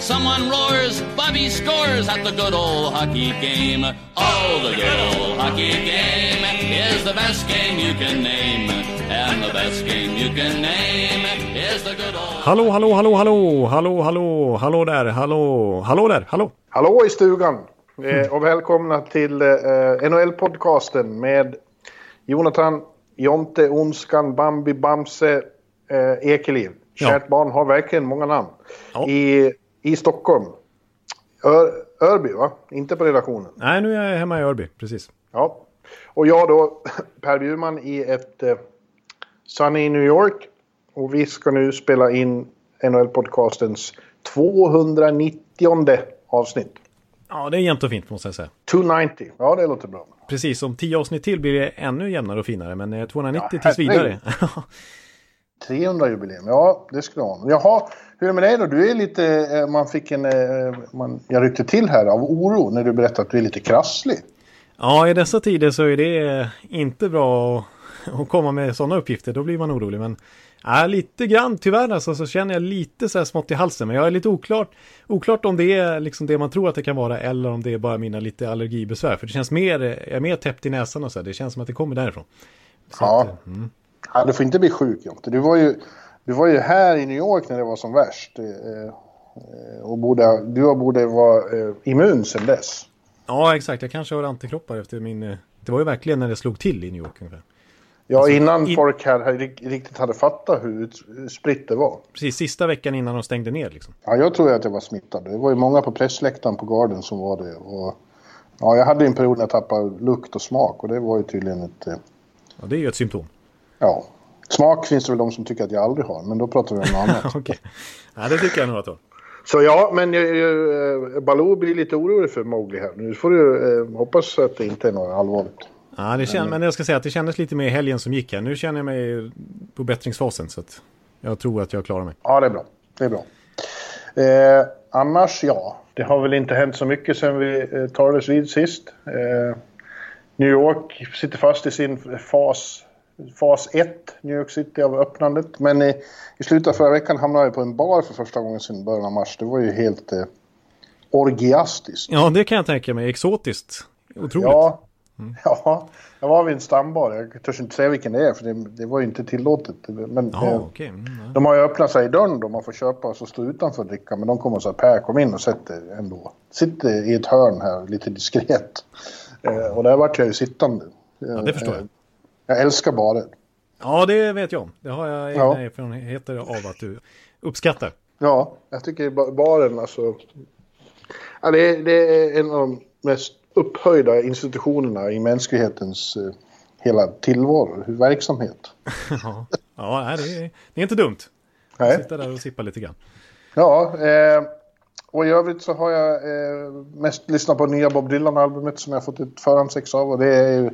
Someone roars, Bobby scores at the good old hockey game. Oh, the good old hockey game is the best game you can name. And the best game you can name is the good old... Hallå, hallå, hallå, hallå, hallå, hallå, hallå där, hallå, hallå där, hallå. Hallå i stugan eh, och välkomna till eh, NHL-podcasten med Jonathan, Jonte, Onskan, Bambi, Bamse, eh, Ekeliv. Ja. Kärt barn har verkligen många namn. Ja. I, I Stockholm. Ör, Örby va? Inte på redaktionen. Nej, nu är jag hemma i Örby, precis. Ja. Och jag då, Per Bjurman i ett eh, Sunny New York. Och vi ska nu spela in NHL-podcastens 290 avsnitt. Ja, det är jämnt och fint måste jag säga. 290, ja det låter bra. Precis, om tio avsnitt till blir det ännu jämnare och finare, men eh, 290 Ja, tills vidare. 300-jubileum, ja det skulle jag ha. Jaha, hur är det med dig då? Du är lite, eh, man fick en, eh, man, jag ryckte till här av oro när du berättade att du är lite krasslig. ja, i dessa tider så är det eh, inte bra att, att komma med sådana uppgifter, då blir man orolig. Men ja, lite grann tyvärr alltså, så känner jag lite så här smått i halsen. Men jag är lite oklart, oklart om det är liksom det man tror att det kan vara eller om det är bara mina lite allergibesvär. För det känns mer, jag är mer täppt i näsan och så här. Det känns som att det kommer därifrån. Så Ja. att, mm. Ja, du får inte bli sjuk Jonte. Du var ju, du var ju här i New York när det var som värst. eh, eh, Och borde, du borde vara eh, immun sedan dess. Ja, exakt. Jag kanske har antikroppar efter min... Det var ju verkligen när det slog till i New York ungefär. Ja, Alltså, innan i- folk här här rik- riktigt hade fattat hur spritt det var. Precis sista veckan innan de stängde ner liksom. Ja, jag tror att jag var smittad. Det var ju många på pressläktaren på Garden som var det. Och, ja, jag hade en period när jag tappade lukt och smak och det var ju tydligen ett... Ja, det är ju ett symptom. Ja, smak finns det väl de som tycker att jag aldrig har, men då pratar vi om något annat. Okej. Ja, det tycker jag nog att var. Så ja, men jag, jag, eh, Baloo blir lite orolig för Mowgli här. Nu får du eh, hoppas att det inte är något allvarligt. Ja, det känns, men jag ska säga att det kändes lite mer i helgen som gick här. Nu känner jag mig på bättringsfasen så att jag tror att jag klarar mig. Ja, det är bra. Det är bra. Eh, annars, ja. Det har väl inte hänt så mycket sen vi eh, talades vid sist. Eh, New York sitter fast i sin fas, fas 1, New York City, av öppnandet. Men eh, i slutet av förra veckan hamnade jag på en bar för första gången sedan början av mars. Det var ju helt eh, orgiastiskt. Ja, det kan jag tänka mig. Exotiskt. Otroligt. Ja, ja, jag var vid en stambar. Jag törs inte säga vilken det är för det, det var ju inte tillåtet. Men, Ja, eh, okej. Mm. De har ju öppnat sig i dörren då man får köpa och så stå utanför och dricka. Men de kommer och säger Per kom in och sätt dig ändå. Sitter i ett hörn här lite diskret. Eh, och där vart jag ju sittande. Ja, det förstår jag. Jag älskar barer. ja, det vet jag. Det har jag egna Ja. erfarenheter av att du uppskattar. Ja, jag tycker ba- baren alltså. Ja, det, är, det är en av de mest upphöjda institutionerna i mänsklighetens eh, hela tillvaro, verksamhet. ja, ja det, är, det är inte dumt. Nej. Sitta där och sippa lite grann. Ja, eh, och i övrigt så har jag eh, mest lyssnat på nya Bob Dylan-albumet som jag fått ett förhandsex av. Och det är ju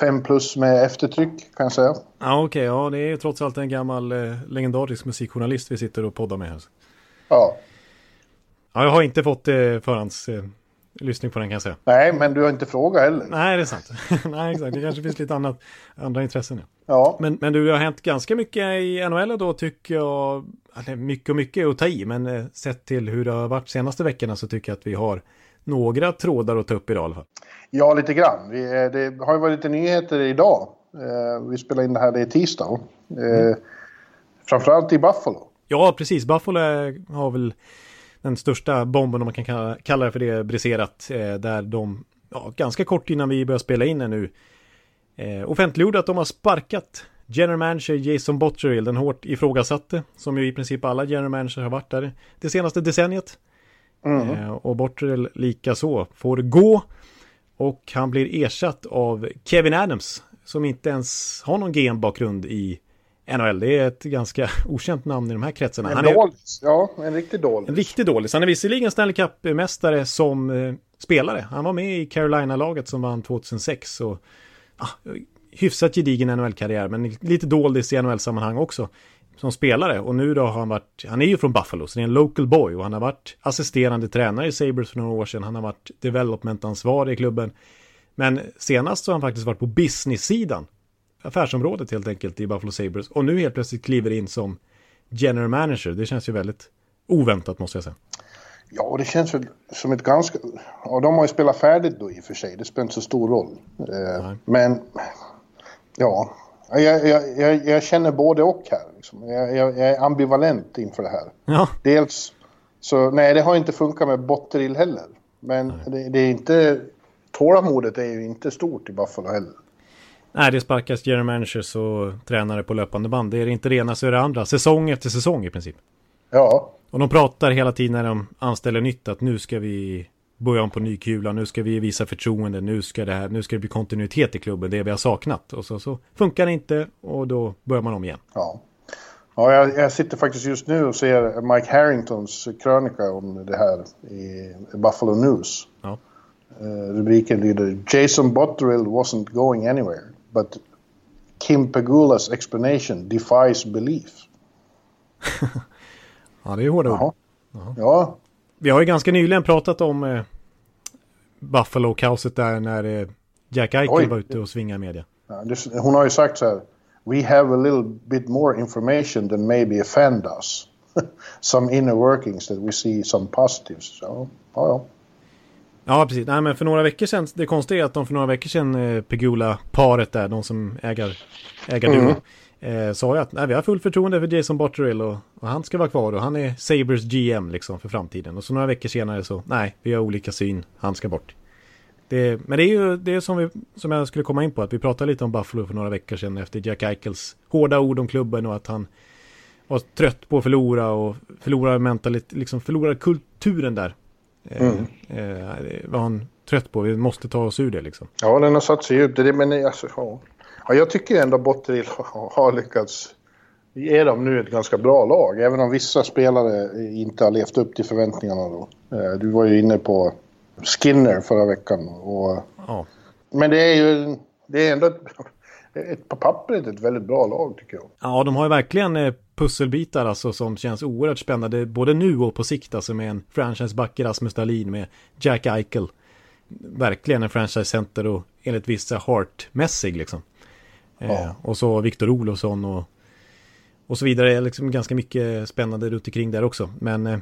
fem plus med eftertryck kan jag säga. Ja, okej. ja, det är ju trots allt en gammal eh, legendarisk musikjournalist vi sitter och poddar med här. Ja. Ja, jag har inte fått eh, förhands... Eh, på den kan jag säga. Nej, men du har inte frågat heller. Nej, det är sant. Nej, exakt. Det kanske finns lite annat, andra intressen. Ja. Ja, Men, men du, det har hänt ganska mycket i NHL då tycker jag. Eller mycket och mycket att ta i, men eh, sett till hur det har varit senaste veckorna så tycker jag att vi har några trådar att ta upp idag i alla fall. ja lite grann. Vi, eh, det har ju varit lite nyheter idag. Eh, vi spelar in det här, det är tisdag. Eh, Framförallt i Buffalo. Ja, precis. Buffalo har väl den största bomben, om man kan kalla, det för det, briserat. Där de, ja, ganska kort innan vi börjar spela in nu, offentliggjorde att de har sparkat general manager Jason Botterill, den hårt ifrågasatte, som ju i princip alla general managers har varit där det senaste decenniet. Eh, och Botterill lika så får gå. Och han blir ersatt av Kevin Adams, som inte ens har någon GM-bakgrund i NHL. Det är ett ganska okänt namn i de här kretsarna. En Han är dålis. Ja, en riktig dålis. en riktig dålig. Han är visserligen Stanley Cup-mästare som eh, spelare. Han var med i Carolina-laget som vann 2006. Och, ah, hyfsat gedigen NHL-karriär, men lite doldis i NHL-sammanhang också som spelare. Och nu då har han varit, han är ju från Buffalo, så det är en local boy och han har varit assisterande tränare i Sabres för några år sedan. Han har varit development-ansvarig i klubben. Men senast så har han faktiskt varit på business-sidan. Affärsområdet helt enkelt i Buffalo Sabres. Och nu helt plötsligt kliver in som general manager. Det känns ju väldigt oväntat måste jag säga. Ja, och det känns väl som ett ganska... Och de har ju spelat färdigt då i och för sig. Det spelar inte så stor roll. Eh, men... Ja. Jag, jag, jag, jag, känner både och här. Liksom. Jag, är ambivalent inför det här. Ja. Dels så... Nej, det har inte funkat med Botterill heller. Men det, det, är inte... Tålamodet är ju inte stort i Buffalo heller. Nej, det sparkas general managers och tränare på löpande band. Det är inte det ena så är det andra. Säsong efter säsong i princip. Ja. Och de pratar hela tiden när de anställer nytt att nu ska vi börja om på ny kula, nu ska vi visa förtroende, nu ska det här, nu ska det bli kontinuitet i klubben, det vi har saknat. Och så, så funkar det inte och då börjar man om igen. Ja. Ja, jag, jag, sitter faktiskt just nu och ser Mike Harringtons krönika om det här i Buffalo News. Ja. Uh, rubriken lyder Jason Botterill wasn't going anywhere, but Kim Pegulas explanation defies belief. Ja, det är hårda ord. Ja. Vi har ju ganska nyligen pratat om eh, Buffalo-kaoset där när eh, Jack Eichel var ute och svingade media. Hon har ju sagt så här. We have a little bit more information than maybe offend us. some inner workings that we see some positives. Så, ja, ja. Ja, precis. Nej, men för några veckor sedan, det konstiga är att de för några veckor sedan, eh, Pegula-paret där, de som äger, äger mm eh, sa ju att nej, vi har fullt förtroende för Jason Botterill och, och, han ska vara kvar och han är Sabres GM liksom för framtiden. Och så några veckor senare så nej, vi har olika syn, han ska bort. Det, men det är ju det är som, vi, som jag skulle komma in på, att vi pratade lite om Buffalo för några veckor sedan efter Jack Eichels hårda ord om klubben och att han var trött på att förlora och förlora mentalitet, liksom förlora kulturen där. Eh, mm. Eh, eh, var han trött på, vi måste ta oss ur det liksom. Ja, den har satt sig djupt, men alltså, ja. Ja, jag tycker ändå Botterill har lyckats ge dem nu ett ganska bra lag. Även om vissa spelare inte har levt upp till förväntningarna. Då. Eh, du var ju inne på Skinner förra veckan. Och... Ja. Men det är ju det är ändå ett, ett, på pappret ett väldigt bra lag tycker jag. Ja, de har ju verkligen eh, pusselbitar alltså som känns oerhört spännande. Både nu och på sikt alltså med en franchiseback Rasmus Dahlin med Jack Eichel. Verkligen en franchise-center och enligt vissa Hart-mässig liksom. Ja. Eh, och så Viktor Olofsson och, och så vidare. Liksom ganska mycket spännande runt omkring där också. Men eh,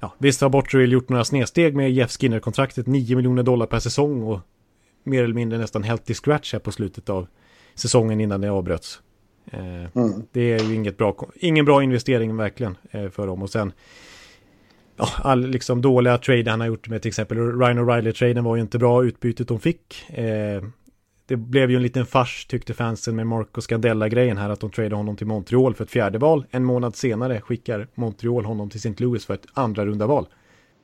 ja, visst har Botterill gjort några snedsteg med Jeff Skinner-kontraktet. 9 miljoner dollar per säsong och mer eller mindre nästan healthy scratch här på slutet av säsongen innan det avbröts. Eh, mm. Det är ju inget bra, ingen bra investering verkligen för dem. Och sen ja, all liksom dåliga trade han har gjort med till exempel Ryan O'Reilly-traden var ju inte bra. Utbytet de fick. Eh, det blev ju en liten fars tyckte fansen med Marco Scandella-grejen här att de tradade honom till Montreal för ett fjärde val. En månad senare skickar Montreal honom till St. Louis för ett andra runda val.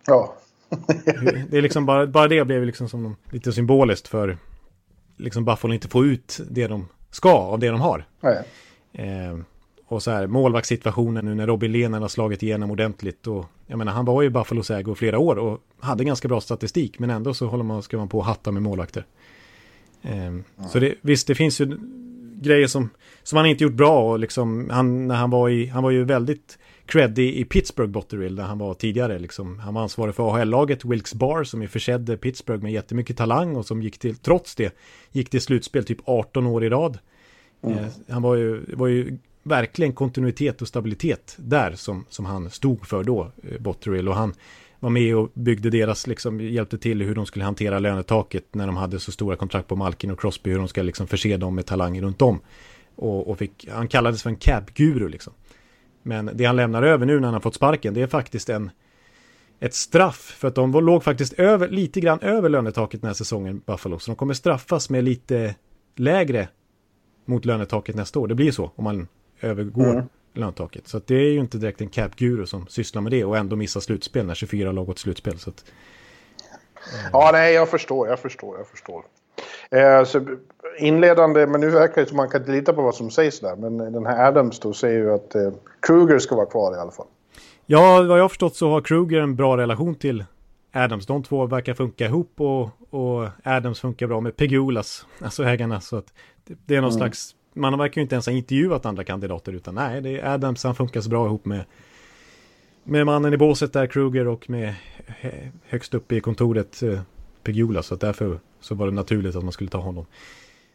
Ja. det är liksom bara, bara det blev liksom som lite symboliskt för liksom Buffalo inte få ut det de ska av det de har. Nej. Eh, och så här målvaktssituationen nu när Robin Lehner har slagit igenom ordentligt och jag menar han var ju Buffalos ägo flera år och hade ganska bra statistik men ändå så håller man, ska man på att hatta med målvakter. Mm. Så det, visst, det finns ju grejer som, som han inte gjort bra och liksom, han, när han var i, han var ju väldigt creddig i Pittsburgh Botterill där han var tidigare liksom. Han var ansvarig för AHL-laget Wilkes Bar som ju försedde Pittsburgh med jättemycket talang och som gick till, trots det, gick till slutspel typ 18 år i rad. Mm. Eh, han var ju, var ju verkligen kontinuitet och stabilitet där som, som han stod för då, eh, Botterill. Och han, var med och byggde deras, liksom hjälpte till hur de skulle hantera lönetaket när de hade så stora kontrakt på Malkin och Crosby, hur de ska liksom förse dem med talanger runt om. Och, och fick, han kallades för en cap-guru liksom. Men det han lämnar över nu när han har fått sparken, det är faktiskt en, ett straff. För att de låg faktiskt över, lite grann över lönetaket den här säsongen, Buffalo. Så de kommer straffas med lite lägre mot lönetaket nästa år. Det blir så om man övergår mm löntaket. Så det är ju inte direkt en cap-guru som sysslar med det och ändå missar slutspel när 24 lag gått slutspel. Så att, eh. Ja, nej, jag förstår, jag förstår, jag förstår. Eh, så inledande, men nu verkar det som man kan inte lita på vad som sägs där. Men den här Adams då säger ju att eh, Kruger ska vara kvar i alla fall. Ja, vad jag har förstått så har Kruger en bra relation till Adams. De två verkar funka ihop och, och Adams funkar bra med Pegulas, alltså ägarna. Så att det, det är någon mm. slags, man verkar ju inte ens ha intervjuat andra kandidater utan nej, det är Adams, han funkar så bra ihop med med mannen i båset där, Kruger, och med högst upp i kontoret eh, Pegula. Så att därför så var det naturligt att man skulle ta honom.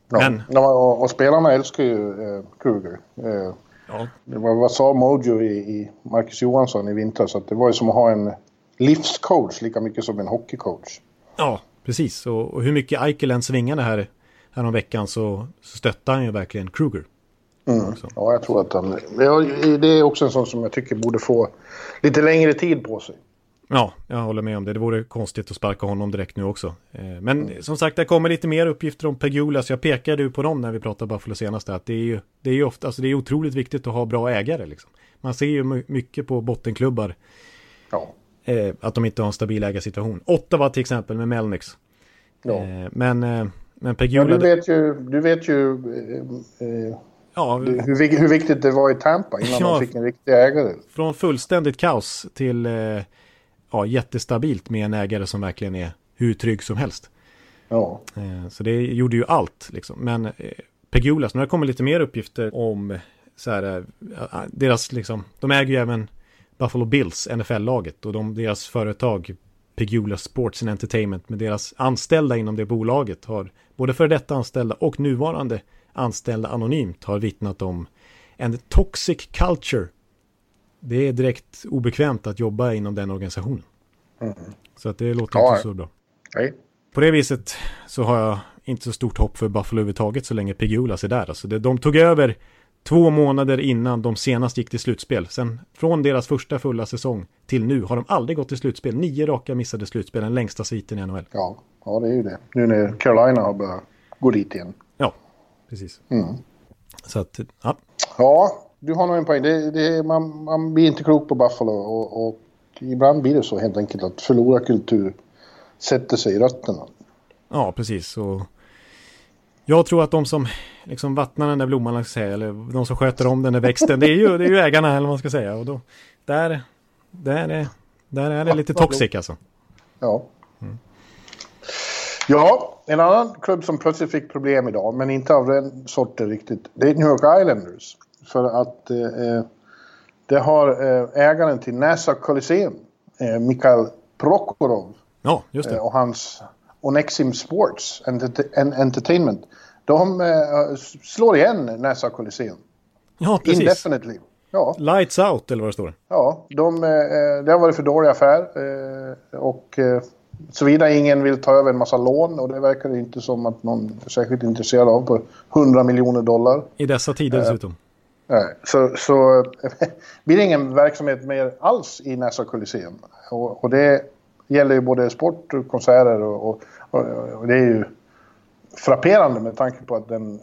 Ja, Men... och, och spelarna älskar ju eh, Kruger. Eh, ja. det var, vad sa Mojo i, i Marcus Johansson i vintras? Att det var ju som att ha en livscoach lika mycket som en hockeycoach. Ja, precis. Och, och hur mycket Eichel än svingade här, här veckan så, så stöttar han ju verkligen Kruger. Mm. Ja, jag tror att han... Det är också en sån som jag tycker borde få lite längre tid på sig. Ja, jag håller med om det. Det vore konstigt att sparka honom direkt nu också. Eh, men mm. som sagt, det kommer lite mer uppgifter om Pegula, så jag pekade ju på dem när vi pratade Buffalo senast. Att det är ju, det är ju ofta, alltså det är otroligt viktigt att ha bra ägare liksom. Man ser ju mycket på bottenklubbar. Ja. Eh, att de inte har en stabil ägarsituation. Ottawa till exempel med Melnix. Ja. Eh, men, men Pegula... Ja, du vet ju, du vet ju eh, Ja, hur, hur, viktigt det var i Tampa innan ja, de fick en riktig ägare. Från fullständigt kaos till eh, ja, jättestabilt med en ägare som verkligen är hur trygg som helst. Ja. Eh, så det gjorde ju allt liksom. Men eh, Pegulas, nu har det kommit lite mer uppgifter om så här, eh, deras liksom, de äger ju även Buffalo Bills, NFL-laget och de, deras företag Pegula Sports and Entertainment med deras anställda inom det bolaget har både för detta anställda och nuvarande anställda anonymt har vittnat om en toxic culture. Det är direkt obekvämt att jobba inom den organisationen. Mm. Så att det låter ja, inte så bra. Nej. På det viset så har jag inte så stort hopp för Buffalo överhuvudtaget så länge Pigulas är där. Alltså det, de tog över två månader innan de senast gick till slutspel. Sen från deras första fulla säsong till nu har de aldrig gått till slutspel. Nio raka missade slutspel, den längsta sviten i NHL. Ja, ja det är ju det. Nu när Carolina har börjat gå dit igen precis. Mm. Så att, ja. Ja, du har nog en poäng. Det, det, man, man blir inte klok på Buffalo och, och ibland blir det så helt enkelt att förlora kultur sätter sig i rötterna. Ja, precis. Och jag tror att de som liksom vattnar den där blomman, säga, eller de som sköter om den där växten, det är ju, det är ju ägarna eller vad man ska säga. Och då, där, där, är, där är det lite toxic alltså. Ja. Mm. Ja, en annan klubb som plötsligt fick problem idag, men inte av den sorten riktigt, det är New York Islanders. För att eh, eh det har eh, ägaren till NASA Coliseum, eh, Mikael Prokhorov, ja, just det. Eh, och hans Onexim Sports Entertainment, de eh, slår igen NASA Coliseum. Ja, precis. Indefinitely. Ja. Lights out eller vad det står. Ja, de, det har varit för dålig affär och Såvida ingen vill ta över en massa lån och det verkar det inte som att någon är särskilt intresserad av på 100 miljoner dollar. I dessa tider eh, dessutom. Nej, så, så blir det ingen verksamhet mer alls i Nassau Coliseum. Och, och, det gäller ju både sport och konserter och, och, och, det är ju frapperande med tanke på att den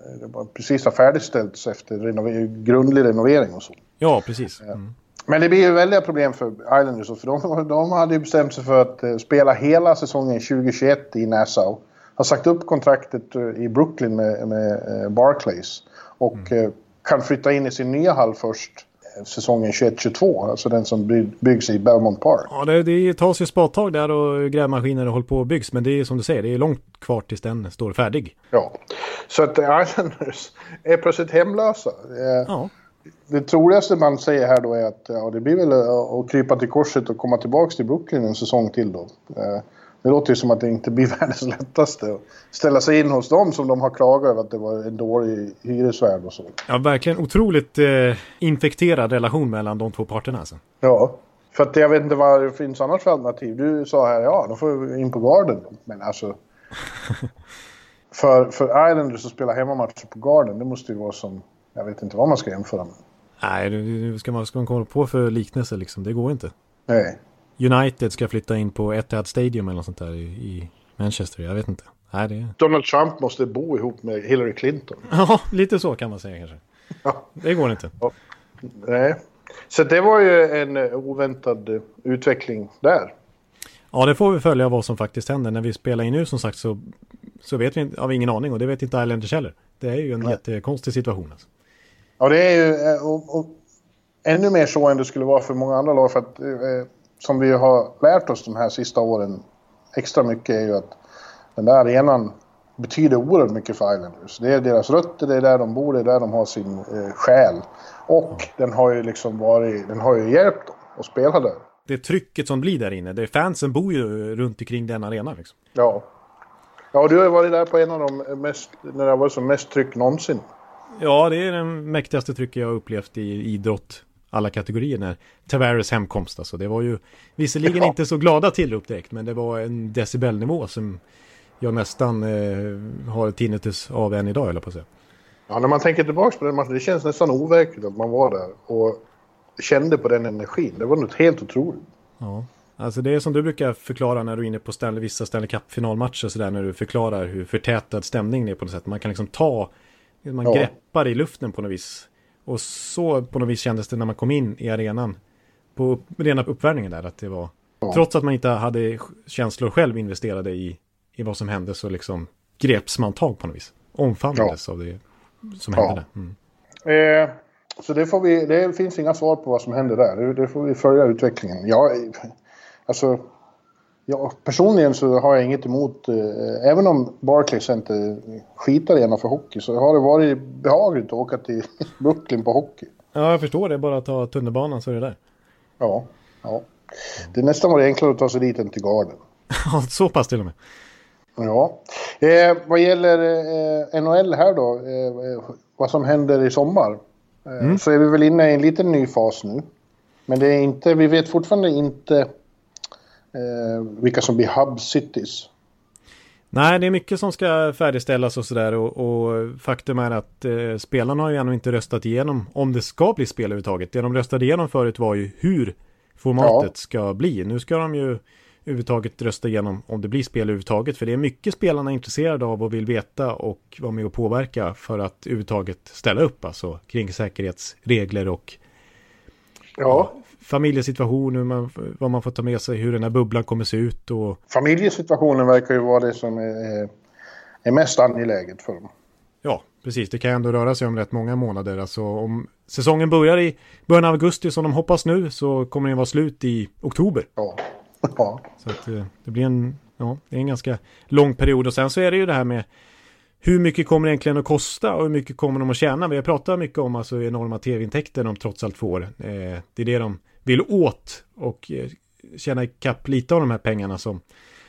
precis har färdigställts efter renover grundlig renovering och så. Ja, precis. Mm. Men det blir ju väldiga problem för Islanders. För de, de hade ju bestämt sig för att eh, spela hela säsongen 2021 i Nassau. Har sagt upp kontraktet eh, i Brooklyn med, med eh, Barclays. Och mm. kan flytta in i sin nya hall först säsongen 21-22. Alltså den som byggs i Belmont Park. Ja, det, det tas ju spadtag där och grävmaskiner och håller på och byggs. Men det är som du säger, det är långt kvar tills den står färdig. Ja, så att Islanders är plötsligt hemlösa. Ja det troligaste man säger här då är att ja, det blir väl att krypa till korset och komma tillbaka till Brooklyn en säsong till då. Det låter ju som att det inte blir världens lättaste att ställa sig in hos dem som de har klagat över att det var en dålig hyresvärd och så. Ja, verkligen otroligt eh, infekterad relation mellan de två parterna alltså. Ja, för att jag vet inte vad det finns annars för alternativ. Du sa här, ja, då får vi in på Garden. Men alltså... för, för Islanders att spela hemmamatcher på Garden, det måste ju vara som jag vet inte vad man ska jämföra med. Nej, nu ska man, ska man komma på för liknelse liksom. Det går inte. Nej. United ska flytta in på Etihad Stadium eller något sånt där i, i Manchester. Jag vet inte. Nej, det... Donald Trump måste bo ihop med Hillary Clinton. Ja, lite så kan man säga kanske. Ja. Det går inte. Ja. Nej. Så det var ju en eh, oväntad eh, utveckling där. Ja, det får vi följa vad som faktiskt händer. När vi spelar in nu som sagt så, så vet vi, har vi ingen aning och det vet inte Islanders heller. Det är ju en Nej. jättekonstig situation. Alltså. Ja, det är ju... Eh, och, och, ännu mer så än det skulle vara för många andra lag. För att eh, som vi har lärt oss de här sista åren extra mycket är ju att den där arenan betyder oerhört mycket för Islanders. Det är deras rötter, det är där de bor, det är där de har sin eh, själ. Och den har ju liksom varit, den har ju hjälpt dem att spela där. Det trycket som blir där inne, det är fansen bor ju runt omkring den arenan liksom. Ja. Ja, du har ju varit där på en av de mest, när det har varit som mest tryck någonsin. Ja, det är den mäktigaste trycket jag har upplevt i idrott alla kategorier när Tavares hemkomst. Alltså, det var ju visserligen ja. inte så glada tillrop direkt, men det var en decibelnivå som jag nästan eh, har tinnitus av än idag, eller på att säga. Ja, när man tänker tillbaka på den matchen, det känns nästan overkligt att man var där och kände på den energin. Det var något helt otroligt. Ja, alltså det är som du brukar förklara när du är inne på Stanley, vissa Stanley Cup-finalmatcher sådär, när du förklarar hur förtätad stämningen är på något sätt. Man kan liksom ta, man ja. greppar i luften på något vis. Och så på något vis kändes det när man kom in i arenan. På rena uppvärmningen där, att det var... Ja. Trots att man inte hade känslor själv investerade i, i vad som hände så liksom greps man tag på något vis. Omfamnades ja. av det som hände där. Mm. Eh, så det, får vi, det finns inga svar på vad som händer där. Det, det får vi följa utvecklingen. Ja, alltså, ja, personligen så har jag inget emot, eh, även om Barclays inte skitar gärna för hockey, så har det varit behagligt att åka till Brooklyn på hockey. Ja, jag förstår det. Bara att ta tunnelbanan så är det där. Ja, ja. Det är nästan varit enklare att ta sig dit än till Garden. Ja, så pass till och med. Ja. Eh, vad gäller eh, NHL här då, eh, vad som händer i sommar. Eh, mm. Så är vi väl inne i en liten ny fas nu. Men det är inte, vi vet fortfarande inte eh, vilka som blir hub cities. Nej, det är mycket som ska färdigställas och sådär och, och, faktum är att eh, spelarna har ju ännu inte röstat igenom om det ska bli spel överhuvudtaget. Det de röstade igenom förut var ju hur formatet ja. ska bli. Nu ska de ju överhuvudtaget rösta igenom om det blir spel överhuvudtaget. För det är mycket spelarna är intresserade av och vill veta och vara med och påverka för att överhuvudtaget ställa upp alltså kring säkerhetsregler och ja. familjesituation, hur man, vad man får ta med sig, hur den här bubblan kommer se ut. Och... Familjesituationen verkar ju vara det som är, är mest angeläget för dem. Ja, precis. Det kan ändå röra sig om rätt många månader. Alltså om säsongen börjar i början av augusti som de hoppas nu så kommer den vara slut i oktober. Ja. Ja. Så att eh, det blir en, ja, det är en ganska lång period. Och sen så är det ju det här med hur mycket kommer det egentligen att kosta och hur mycket kommer de att tjäna? Vi har pratat mycket om alltså enorma tv-intäkter de trots allt får. Eh, det är det de vill åt och eh, tjäna ikapp lite av de här pengarna som,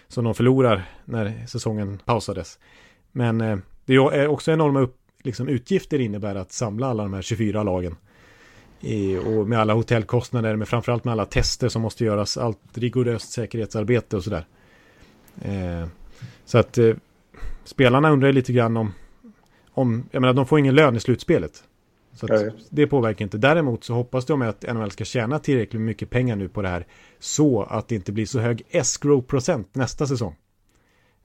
som de förlorar när säsongen pausades. Men eh, det är också enorma upp, liksom, utgifter innebär att samla alla de här 24 lagen och med alla hotellkostnader, men framförallt med alla tester som måste göras, allt rigoröst säkerhetsarbete och sådär. Eh, så att eh, spelarna undrar lite grann om, om, jag menar de får ingen lön i slutspelet. Så att det påverkar inte. Däremot så hoppas de att NHL ska tjäna tillräckligt mycket pengar nu på det här. Så att det inte blir så hög escrow-procent nästa säsong.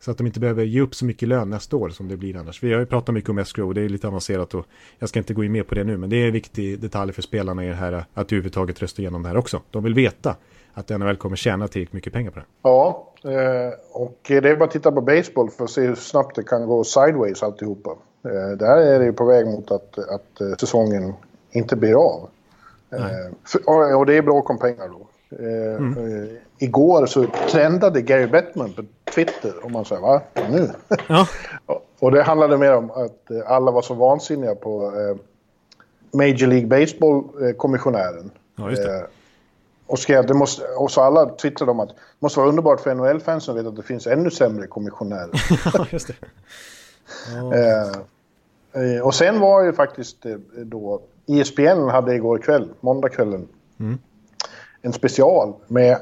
Så att de inte behöver ge upp så mycket lön nästa år som det blir annars. Vi har ju pratat mycket om escrow det är lite avancerat och jag ska inte gå in mer på det nu. Men det är en viktig detalj för spelarna i det här att överhuvudtaget rösta igenom det här också. De vill veta att NHL kommer tjäna tillräckligt mycket pengar på det. Ja, och det är bara att titta på baseball för att se hur snabbt det kan gå sideways alltihopa. Eh, där är det ju på väg mot att, att eh, säsongen inte blir av. och det är bråk om pengar då. Mm. Igår så trendade Gary Bettman på Twitter och man säger va? Nu? Ja. och det handlade mer om att eh, alla var så vansinniga på eh, Major League Baseball-kommissionären. Ja. Eh, och, skrev, det måste, och så alla twittrade om att det måste vara underbart för NHL-fansen att veta att det finns ännu sämre kommissionärer. ja, just det. Ja. Eh, och sen var ju faktiskt då... ISBN hade igår kväll, måndagskvällen, mm. en special med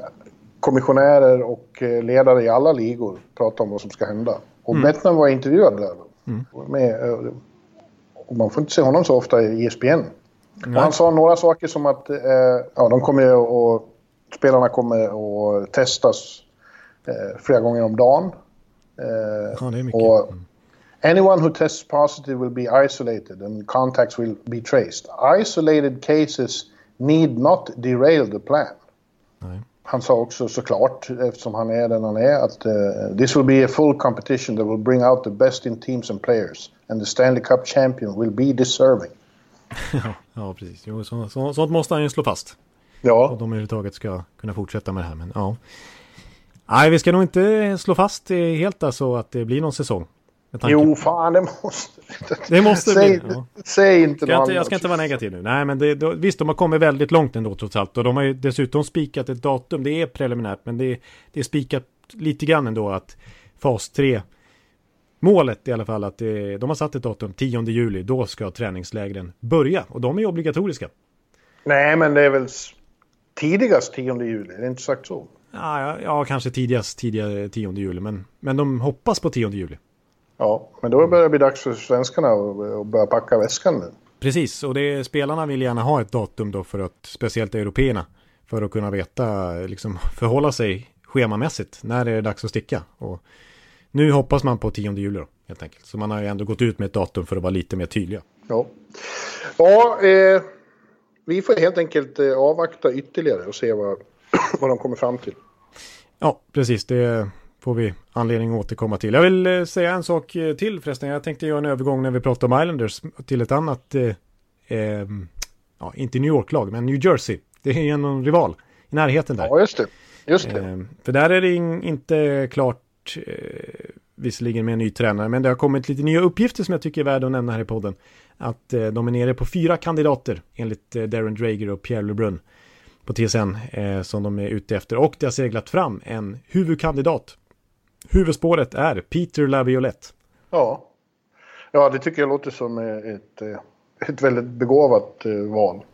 kommissionärer och eh, ledare i alla ligor pratar om vad som ska hända. Och mm. Bettman var intervjuad där. Mm. Med, eh, och man får inte se honom så ofta i ESPN. Mm. Han sa några saker som att eh, ja, de kommer och spelarna kommer att testas eh, flera gånger om dagen. Eh, ja, det är mycket. Och. Anyone who tests positive will be isolated and contacts will be traced. Isolated cases need not derail the plan. Nej han sa också såklart, eftersom han är den han är, att uh, this will be a full competition that will bring out the best in teams and players. And the Stanley Cup champion will be deserving. Ja, ja, precis. Jo, så, så, sånt måste han ju slå fast. Ja. Och de överhuvudtaget ska kunna fortsätta med det här. Men ja. Nej, vi ska nog inte slå fast helt alltså att det blir någon säsong. Jo, fan det måste Det måste säg, bli. Ja. Säg inte jag, inte, jag ska inte vara negativ nu. Nej, men det, då, visst, de har kommit väldigt långt ändå trots allt. Och de har ju dessutom spikat ett datum. Det är preliminärt, men det, det är spikat lite grann ändå att fas 3 Målet i alla fall att det, de har satt ett datum, 10 juli, då ska träningslägren börja. Och de är obligatoriska. Nej, men det är väl tidigast 10 juli, är det inte sagt så? Ja, ja, kanske tidigast tidigare 10 juli, men, men de hoppas på 10 juli. Ja, men då börjar det bli dags för svenskarna att börja packa väskan nu. Precis, och det, spelarna vill gärna ha ett datum då för att, speciellt européerna, för att kunna veta, liksom förhålla sig schemamässigt när det är dags att sticka. Och nu hoppas man på 10 juli då, helt enkelt. Så man har ju ändå gått ut med ett datum för att vara lite mer tydliga. Ja, ja eh, vi får helt enkelt eh, avvakta ytterligare och se vad, vad de kommer fram till. Ja, precis. Det får vi anledning att återkomma till. Jag vill eh, säga en sak eh, till förresten. Jag tänkte göra en övergång när vi pratar om Islanders till ett annat, ja, inte New York-lag, men New Jersey. Det är ju en rival i närheten där. Ja, just det. Just det. För där är det in, inte klart, eh, visserligen med en ny tränare, men det har kommit lite nya uppgifter som jag tycker är värda att nämna här i podden. Att eh, de är nere på fyra kandidater enligt eh, Darren Drager och Pierre LeBrun på TSN eh, som de är ute efter. Och det har seglat fram en huvudkandidat Huvudspåret är Peter Laviolette. Ja. Ja, det tycker jag låter som ett, eh, ett väldigt begåvat eh, val.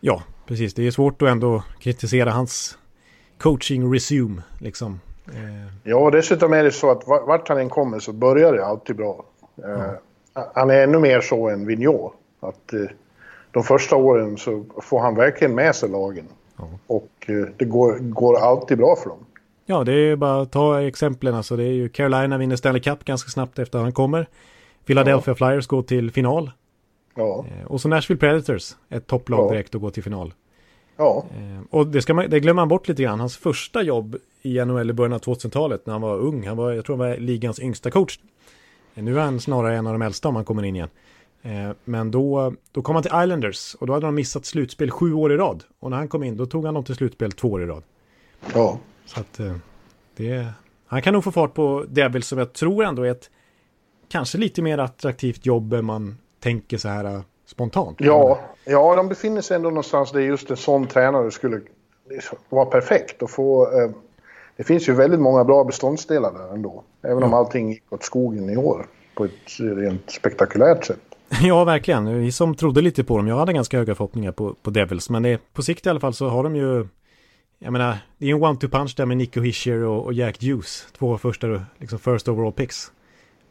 Ja, precis. Det är svårt att ändå kritisera hans coaching resume, liksom. Eh. Ja, dessutom är det så att vart han än kommer så börjar det alltid bra. Ja. Han är ännu mer så än Vigneault. Att de första åren så får han verkligen med sig lagen. Ja. Och det går, går alltid bra för dem. Ja, det är bara att ta exemplen. Alltså, det är ju Carolina vinner Stanley Cup ganska snabbt efter han kommer. Philadelphia ja. Flyers går till final. Ja. Eh, och så Nashville Predators, ett topplag direkt och går till final. Ja. Eh, och det, ska man, det glömmer man bort lite grann. Hans första jobb i NHL i början av 2000-talet när han var ung. Han var, jag tror han var ligans yngsta coach. Eh, nu är han snarare en av de äldsta om han kommer in igen. Men då, då kom han till Islanders och då hade de missat slutspel sju år i rad. Och när han kom in då tog han dem till slutspel två år i rad. Ja. Så att det... Han kan nog få fart på Devil som jag tror ändå är ett kanske lite mer attraktivt jobb än man tänker så här spontant. Ja, ja, de befinner sig ändå någonstans där just en sån tränare skulle vara perfekt och få... Eh, det finns ju väldigt många bra beståndsdelar där ändå. Även ja. om allting gick åt skogen i år på ett rent spektakulärt sätt. Ja, verkligen. Vi som trodde lite på dem. Jag hade ganska höga förhoppningar på, på Devils. Men det, på sikt i alla fall så har de ju jag menar, det är en one-two-punch där med Nico Hischer och, och Jack Hughes. Två första, liksom first overall picks.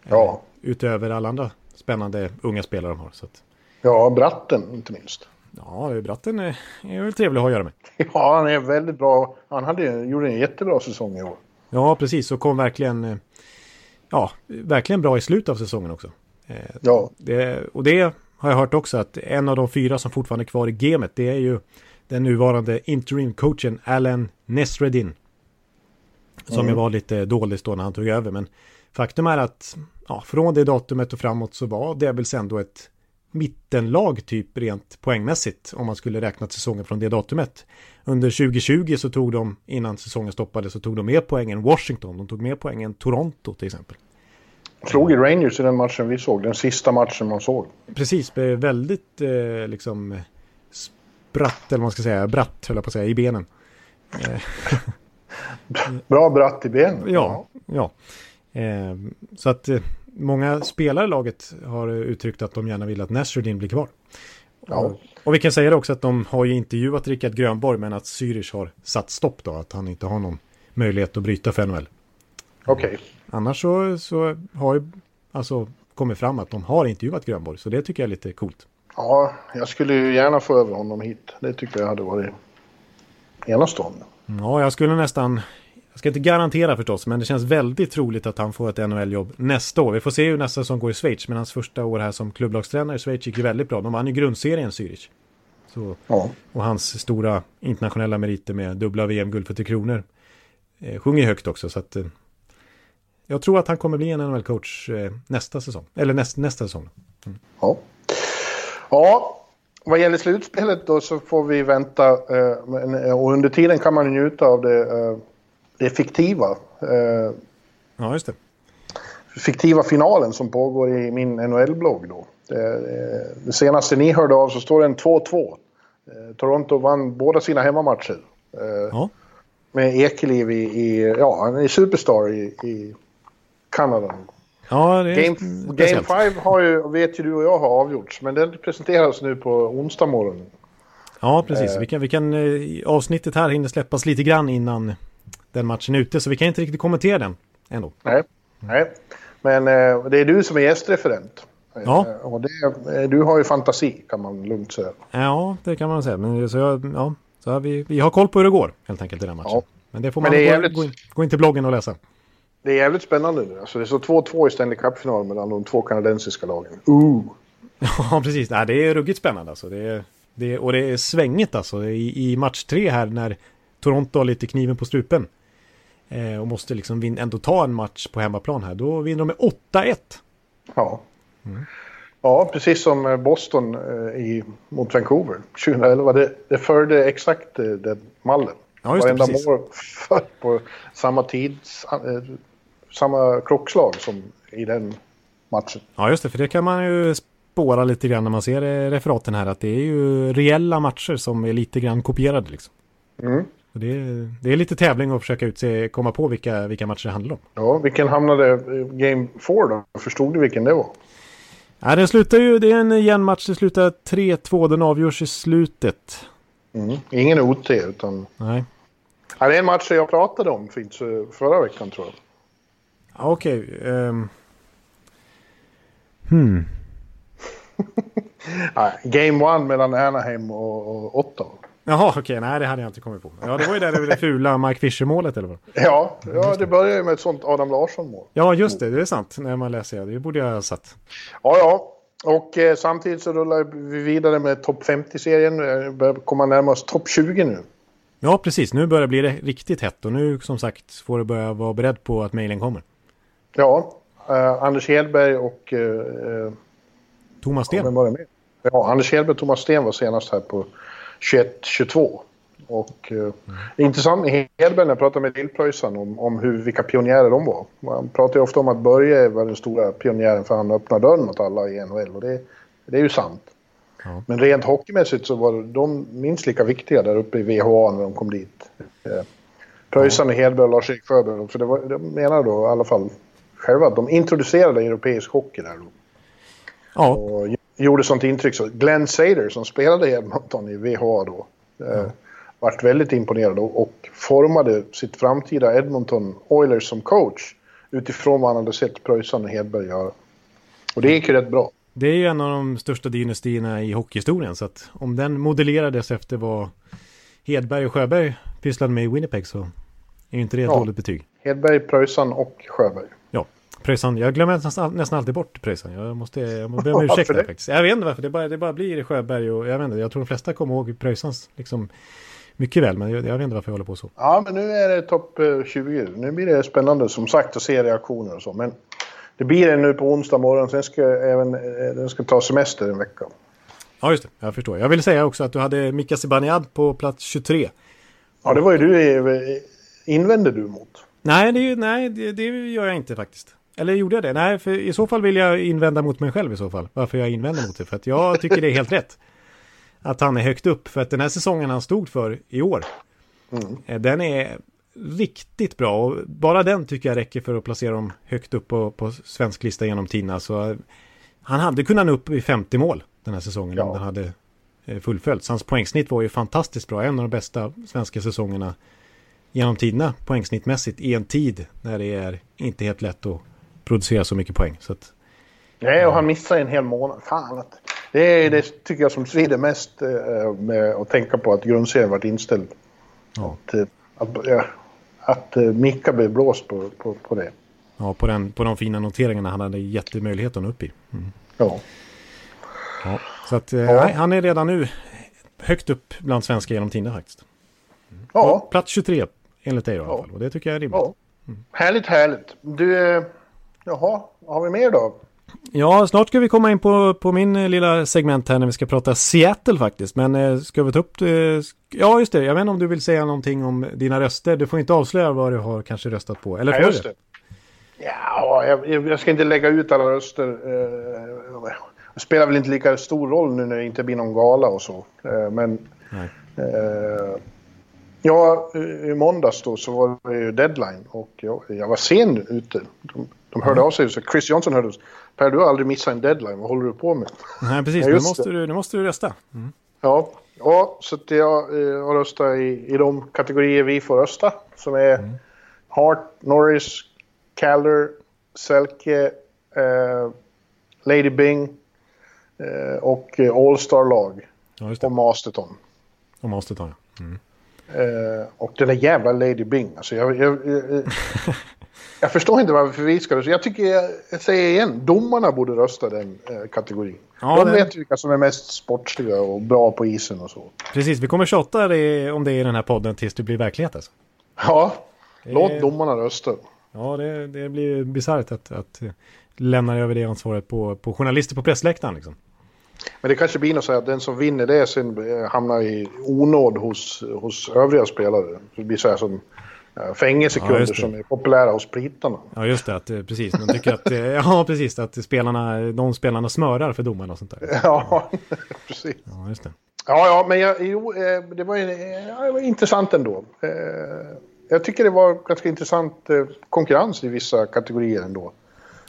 Ja. Eh, utöver alla andra spännande unga spelare de har. Så att... Ja, Bratten inte minst. Ja, Bratten är, är väl trevlig att ha att göra med. Ja, han är väldigt bra. Han hade, gjorde en jättebra säsong i år. Ja, precis. Och kom verkligen, eh, ja, verkligen bra i slutet av säsongen också. Eh, ja. Det, och det har jag hört också att en av de fyra som fortfarande är kvar i gamet, det är ju den nuvarande interim-coachen Alan Nesredin. Som mm. ju var lite dålig då när han tog över. Men faktum är att ja, från det datumet och framåt så var Devils ändå ett mittenlag typ rent poängmässigt om man skulle räkna säsongen från det datumet. Under 2020 så tog de, innan säsongen stoppade, så tog de mer poäng än Washington. De tog mer poäng än Toronto till exempel. Slog i Rangers i den matchen vi såg, den sista matchen man såg. Precis, väldigt eh, liksom bratt, eller vad man ska säga, bratt höll jag på att säga, i benen. Bra bratt i benen. Ja, ja. Eh, så att eh, många spelare i laget har uttryckt att de gärna vill att Nasruddin blir kvar. Ja. Och vi kan säga det också att de har ju intervjuat Rickard Grönborg men att Zürich har satt stopp då, att han inte har någon möjlighet att bryta för NHL. Okej. Okay. Annars så, så har ju alltså kommit fram att de har intervjuat Grönborg, så det tycker jag är lite coolt. Ja, jag skulle ju gärna få över honom hit. Det tycker jag hade varit enastående. Ja, jag skulle nästan... Jag ska inte garantera förstås, men det känns väldigt troligt att han får ett NHL-jobb nästa år. Vi får se hur nästa säsong går i Schweiz, men hans första år här som klubblagstränare i Schweiz gick ju väldigt bra. De vann ju grundserien Zürich. Så, ja. Och hans stora internationella meriter med dubbla VM-guld för Tre Kronor eh, sjunger högt också. Så att, eh, jag tror att han kommer bli en NHL-coach eh, nästa säsong. Eller näst, nästa säsong. Mm. Ja. Ja, vad gäller slutspelet då så får vi vänta eh, och under tiden kan man njuta av det, eh, det fiktiva. Eh, ja, just det. Fiktiva finalen som pågår i min NHL-blogg då. Det, det, senaste ni hörde av så står det en 2-2. Toronto vann båda sina hemmamatcher. Ja. Med Ekeliv i, i, ja, han är superstar i, i Kanada. Ja, Game, Game 5 har ju, vet ju du och jag har avgjorts, men den presenteras nu på onsdag morgon. Ja, precis. Eh. Vi kan, vi kan, eh, avsnittet här hinner släppas lite grann innan den matchen ute, så vi kan inte riktigt kommentera den ändå. Nej, nej. men eh, det är du som är gästreferent. Ja. Eh, och det, du har ju fantasi, kan man lugnt säga. Ja, det kan man säga. Men så, jag, ja, så vi, vi har koll på hur det går, helt enkelt, i den matchen. Ja. Men det får man det gå, jävligt... gå, in, gå in till bloggen och läsa. Det är jävligt spännande nu. Alltså det står 2-2 i Stanley Cup-final mellan de två kanadensiska lagen. Ooh. Ja, precis. Nej, det är ruggigt spännande alltså. Det är, det är, och det är svängigt alltså. I, i match tre här när Toronto har lite kniven på strupen. Eh, och måste liksom ändå ta en match på hemmaplan här. Då vinner de med 8-1. Ja. Mm. Ja, precis som eh, Boston eh, i, mot Vancouver 2011. Det, det förde exakt eh, den mallen. Ja, just det, Varenda precis. mål på samma tids... Eh, samma klockslag som i den matchen. Ja, just det. För det kan man ju spåra lite grann när man ser referaten här. Att det är ju reella matcher som är lite grann kopierade liksom. Mm. Det är, det är lite tävling att försöka utse, komma på vilka, vilka matcher det handlar om. Ja, vilken hamnade Game 4 då? Förstod du vilken det var? Ja, den slutar ju, det är en jämn match. Det slutar 3-2. Den avgörs i slutet. Mm. Ingen OT utan... Nej. Ja, det är en match jag pratade om förra veckan tror jag. Okej. Okay, um... Ehm. Hmm. Game one mellan Anaheim och, och Ottawa. Jaha, okej. Okay. Nej, det hade jag inte kommit på. Ja, det var ju där det fula Mike Fisher-målet, eller vad? Ja, ja det började ju med ett sånt Adam Larsson-mål. Ja, just det. Det är sant. När man läser det. Det borde jag ha satt. Ja, ja. Och eh, samtidigt så rullar vi vidare med topp 50-serien. Vi börjar komma närmare oss topp 20 nu. Ja, precis. Nu börjar det bli riktigt hett och nu som sagt får du börja vara beredd på att mejlen kommer. Ja, uh, Anders Hedberg och... Uh, Thomas Sten. Ja, Anders Hedberg och Thomas Sten var senast här på 21-22. Och uh, mm. intressant med Hedberg när jag pratar med Lillpröjsan om, om hur, vilka pionjärer de var. Man pratar ju ofta om att Börje var den stora pionjären för han öppnade dörren åt alla i NHL och det, det är ju sant. Ja. Men rent hockeymässigt så var de minst lika viktiga där uppe i VHA när de kom dit. Eh, Pröjsarn, ja. Hedberg och Lars-Erik Sjöberg. För det var, de menar då i alla fall själva att de introducerade europeisk hockey där. Då. Ja. Och gjorde sånt intryck så Glenn Sader som spelade i Edmonton i VHA då. Eh, ja. vart väldigt imponerad och, formade sitt framtida Edmonton Oilers som coach utifrån vad han hade sett Pröjsarn och Hedberg göra. Och det gick ju rätt bra. Det är ju en av de största dynastierna i hockeyhistorien. Så att om den modellerades efter vad Hedberg och Sjöberg pysslade med i Winnipeg så är ju inte det ett ja. dåligt betyg. Hedberg, Pröjsan och Sjöberg. Ja, Pröjsan. Jag glömmer nästan, nästan alltid bort Pröjsan. Jag måste, jag måste be om ursäkt där faktiskt. Jag vet inte varför. Det bara, det bara blir Sjöberg och jag vet inte. Jag tror de flesta kommer ihåg Pröjsans liksom mycket väl. Men jag, jag vet inte varför jag håller på så. Ja, men nu är det topp 20. Eh, nu blir det spännande som sagt att se reaktioner och så. Men det blir det nu på onsdag morgon. Sen ska även, eh, den ska ta semester en vecka. Ja, just det. Jag förstår. Jag vill säga också att du hade Mika Zibanejad på plats 23. Ja, det var ju du invände du mot. Nej, det, nej det, det, gör jag inte faktiskt. Eller gjorde jag det? Nej, för i så fall vill jag invända mot mig själv i så fall. Varför jag invänder mot det. För att jag tycker det är helt rätt. Att han är högt upp. För att den här säsongen han stod för i år. Mm. Eh, den är riktigt bra och bara den tycker jag räcker för att placera dem högt upp på, på svensk lista genom tiderna. Så eh, han hade kunnat nå upp i 50 mål den här säsongen ja. om den hade eh, fullföljts. Hans poängsnitt var ju fantastiskt bra, en av de bästa svenska säsongerna genom tiderna poängsnittmässigt i en tid när det är inte helt lätt att producera så mycket poäng. Så att, Nej, och han missade en hel månad. Fan, att, det är det tycker jag som svider mest eh, med att tänka på att grundserien varit inställd. Ja. Att, att, ja, att uh, Micka blev blåst på, på, på det. Ja, på, den, på de fina noteringarna han hade jättemöjlighet att nå upp i. Mm. Ja. ja. Så att, ja. han är redan nu högt upp bland svenska genom tiderna faktiskt. Ja. På plats 23 enligt dig då, i alla fall. Och det tycker jag är rimligt. Mm. Härligt, härligt. Du, eh, jaha, har vi mer då? Ja, snart ska vi komma in på, på min eh, lilla segment här när vi ska prata Seattle faktiskt. Men eh, ska vi ta upp det? Ja, just det. Jag vet inte om du vill säga någonting om dina röster. Du får inte avslöja vad du har kanske röstat på. Eller får Ja, just det. Ja, jag, jag ska inte lägga ut alla röster. Eh, Det spelar väl inte lika stor roll nu när det inte blir någon gala och så. Eh, Men eh, ja, i måndags då så var det ju deadline och jag, jag var sen ute. De, de hörde av sig, så Chris Johnson hörde av sig. Per, du har aldrig missat en deadline. Vad håller du på med? Nej, precis. Nu, måste du, nu måste du rösta. Ja, ja så att jag eh, har röstat i, i de kategorier vi får rösta. Som är Hart, Norris, Calder, Selke, eh, Lady Bing eh, och eh, All-Star-lag Ja, och Masterton. Om måste ta ja. Eh, och den där jävla Lady Bing. Alltså jag, jag, jag, jag förstår inte varför vi ska rösta. Jag tycker, jag, säger igen, domarna borde rösta den eh, kategorin. Ja, De det- vet vilka som är mest sportsliga och bra på isen och så. Precis, vi kommer tjata om det i den här podden tills det blir verklighet alltså. Ja, låt Eh. domarna rösta. Ja, det, det blir bisarrt att, att lämna över det ansvaret på, på journalister på pressläktaren liksom. Men det kanske blir något så här att den som vinner det sen eh, hamnar i onåd hos, hos övriga spelare. Det blir så här som eh, Ja, fängelsekunder det. som är populära hos brittarna. Ja, just det, att, eh, precis. Man tycker att, eh, ja, precis, att spelarna, de spelarna smörar för domarna och sånt där. Ja, precis. Ja, just det. Ja, ja, men jag, jo, eh, det, var, ju- ja, det var intressant ändå. Eh, Jag tycker det var ganska intressant eh, konkurrens i vissa kategorier ändå.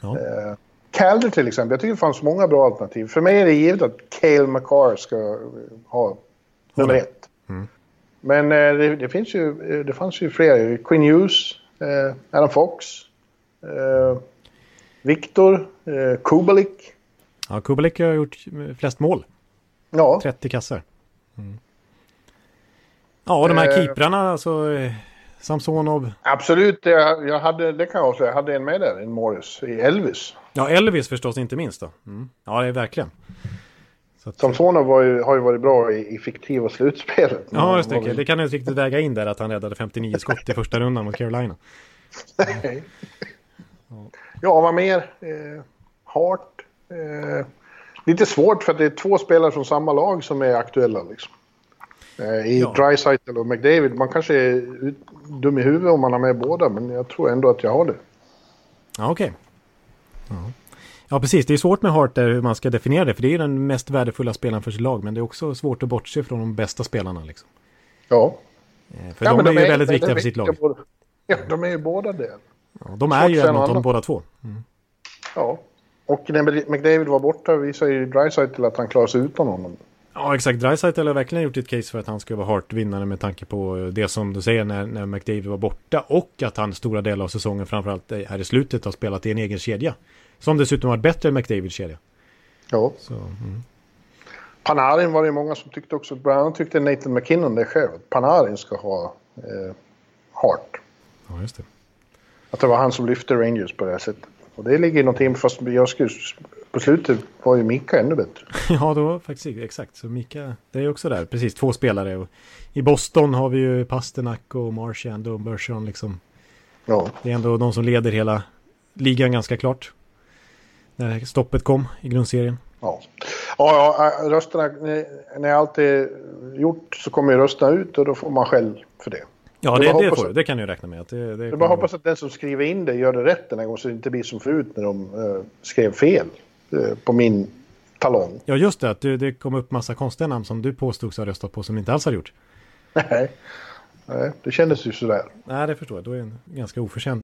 Ja. Eh, Calder till exempel, jag tycker det fanns många bra alternativ. För mig är det givet att Cale McCarr ska eh, ha nummer ett. Men eh, det, det, finns ju, eh, det fanns ju fler. Quinn Hughes, eh, Adam Fox, Viktor, Kubalik. Ja, Kubalik har gjort flest mål. Ja, 30 kassar. Mm. Ja, och de här Eh. keeprarna, alltså Samsonov. absolut. Jag, jag hade, det kan jag avslöja. Jag hade en med där, en Morris, i Elvis. Ja, Elvis förstås inte minst då. Mm. Ja, det är verkligen. Att, Samsonov var ju, har ju varit bra i, i fiktiva slutspelet. ja, just Men han det. Det kan jag inte riktigt väga in där att han räddade 59 skott i första rundan mot Carolina. var- Ja, vad mer? Eh, Hart. Eh, lite svårt för att det är två spelare från samma lag som är aktuella. Liksom. Eh, I Ja. Dreisaitl och McDavid. Man kanske är dum i huvudet om man har med båda, men jag tror ändå att jag har det. Ja, okej. Ja. Ja, precis. Det är svårt med Hart där hur man ska definiera det. För det är ju den mest värdefulla spelaren för sitt lag. Men det är också svårt att bortse från de bästa spelarna. Liksom. Ja. Eh, För ja, de men är ju väldigt de viktiga är för sitt lag. Ja, de är ju båda det. Ja, de är ju en av dem båda två. Ja. Och när McDavid var borta visar ju Dreisaitl att han klarar sig utan honom. Ja, exakt. Dreisaitl har verkligen gjort ett case för att han ska vara Hart-vinnare med tanke på det som du säger när, när McDavid var borta och att han stora delar av säsongen, framförallt här i slutet, har spelat i en egen kedja. Som dessutom varit bättre än McDavids kedja. Ja. Så, mm. Panarin var det många som tyckte också, bland annat tyckte Nathan McKinnon det själv, Panarin ska ha eh, Hart. Ja, just det. Att det var han som lyfte Rangers på det här sättet. Och det ligger någonting, fast jag skulle, på slutet var ju Mika ännu bättre. Ja, då faktiskt exakt. Så Mika, det är också där. Precis, två spelare. Och I Boston har vi ju Pasternak och Marchand och Bergeron liksom. Ja, Det är ändå de som leder hela ligan ganska klart. När stoppet kom i grundserien. ja. Ja, ja, rösterna, när- allt är gjort så kommer ju rösterna ut och då får man skäll för det. Ja, Jag det, det, hoppas får, att- det kan du räkna med. Att det, det Jag bara hoppas att den som skriver in det gör det rätt den här gången så det inte blir som förut när de eh, skrev fel eh, på min talong. Ja, just det. Att det, det kom upp massa konstiga namn som du påstods ha röstat på som inte alls har gjort. Nej, Nej det kändes ju sådär. Nej, det förstår jag. Då är det en ganska oförtjänt.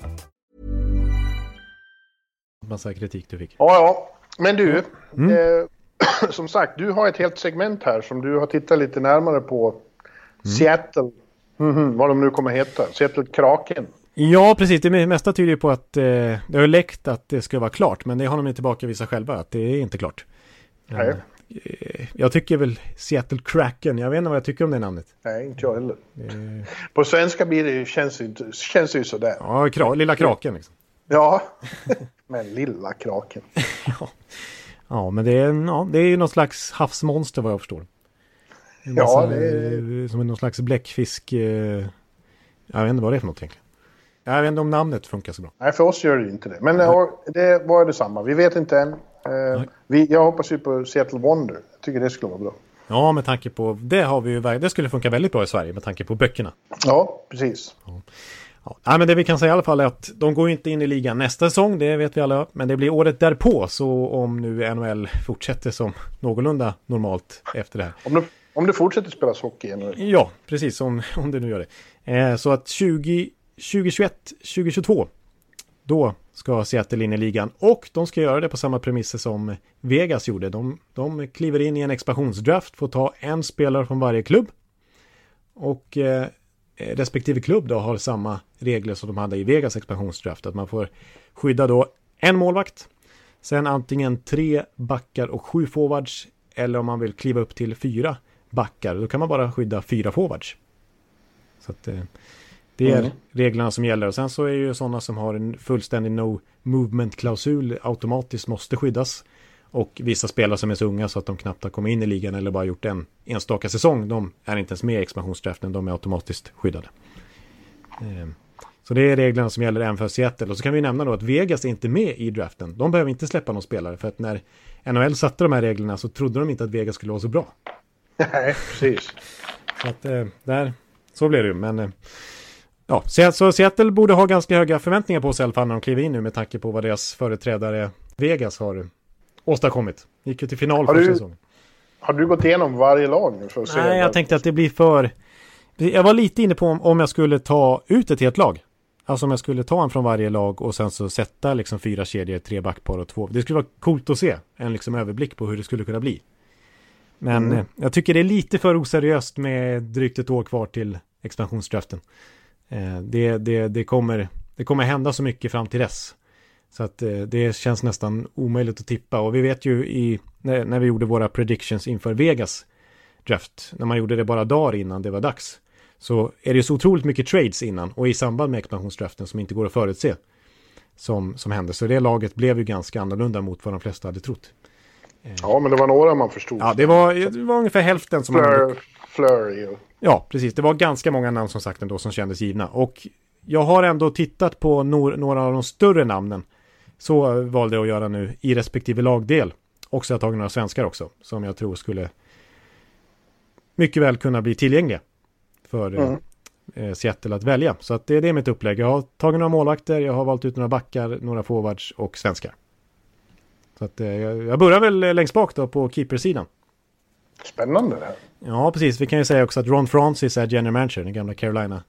Massa kritik du fick. Ja, ja. Men du, eh, som sagt, du har ett helt segment här som du har tittat lite närmare på. Seattle, mhm, vad de nu kommer heta. Seattle Kraken. Ja, precis. Det mesta tyder ju på att eh, det har läckt att det ska vara klart, men det har de inte tillbakavisat själva, att det är inte klart. Nej. Eh, jag tycker väl Seattle Kraken, jag vet inte vad jag tycker om det namnet. Nej, inte jag heller. Eh, På svenska blir det känns, känns det ju sådär. ja, kra, lilla kraken liksom. Ja, men lilla kraken. Ja, men det är, ja, det är ju någon slags havsmonster vad jag förstår. En Ja, massa, det är- eh, Som någon slags bläckfisk. Eh, jag vet inte vad det är för något egentligen. Jag vet inte om namnet funkar så bra. Nej, för oss gör det inte det. Men ja, det var detsamma. Vi vet inte än. Eh, vi, jag hoppas ju på Seattle Wonder. Jag tycker det skulle vara bra. Ja, med tanke på, det har vi ju, det skulle funka väldigt bra i Sverige med tanke på böckerna. Ja, precis. Ja, nej, men det vi kan säga i alla fall är att de går inte in i ligan nästa säsong, det vet vi alla. Men det blir året därpå, så om nu NHL fortsätter som någorlunda normalt efter det här. Om det, om det fortsätter spelas hockey igen. Ja, precis, om, om det nu gör det. Eh, så att 20, 2021, 2022, då ska Seattle in i ligan. Och de ska göra det på samma premisser som Vegas gjorde. De, de kliver in i en expansionsdraft, får ta en spelare från varje klubb. Och eh, respektive klubb då har samma regler som de hade i Vegas expansionsdraft. Att man får skydda då en målvakt, sen antingen tre backar och sju forwards. Eller om man vill kliva upp till fyra backar, då kan man bara skydda fyra forwards. Så att, eh, det är Mm. reglerna som gäller. Och sen så är ju sådana som har en fullständig no movement-klausul automatiskt måste skyddas. Och vissa spelare som är så unga så att de knappt har kommit in i ligan eller bara gjort en enstaka säsong, de är inte ens med i expansionsdraften, de är automatiskt skyddade. Eh, Så det är reglerna som gäller även för Seattle. Och så kan vi nämna då att Vegas är inte med i draften. De behöver inte släppa någon spelare för att när NHL satte de här reglerna så trodde de inte att Vegas skulle vara så bra. Nej, precis. Så att eh, där, så blev det ju. Men eh, ja, så Seattle borde ha ganska höga förväntningar på sig i alla fall när de kliver in nu med tanke på vad deras företrädare Vegas har åstadkommit. Gick ju till final Har för du- säsongen. Har du gått igenom varje lag nu för att se? Nej, jag tänkte att det blir för... Jag var lite inne på om, om jag skulle ta ut ett helt lag. Alltså om jag skulle ta en från varje lag och sen så sätta liksom fyra kedjor, tre backpar och två. Det skulle vara coolt att se en liksom överblick på hur det skulle kunna bli. Men Mm. eh, jag tycker det är lite för oseriöst med drygt ett år kvar till expansionsdraften. Eh, det, det, det, kommer, det kommer hända så mycket fram till dess. Så att eh, det känns nästan omöjligt att tippa. Och vi vet ju i, när, när vi gjorde våra predictions inför Vegas draft, när man gjorde det bara dagar innan det var dags, så är det så otroligt mycket trades innan och i samband med expansionsdraften som inte går att förutse som, som hände. Så det laget blev ju ganska annorlunda mot vad de flesta hade trott. Ja, men det var några man förstod. Ja, det var, det var ungefär hälften som hade Flurry och... Ja, precis. Det var ganska många namn som sagt ändå som kändes givna. Och jag har ändå tittat på nor- några av de större namnen. Så valde jag att göra nu i respektive lagdel. Och så har jag tagit några svenskar också. Som jag tror skulle mycket väl kunna bli tillgängliga. För eh, Mm. eh, Seattle att välja. Så att det, det är mitt upplägg. Jag har tagit några målvakter, jag har valt ut några backar, några forwards och svenskar. Så att eh, jag, börjar väl eh, längst bak då på keepersidan. Spännande det här. Ja, precis. Vi kan ju säga också att Ron Francis är general manager, den gamla Carolina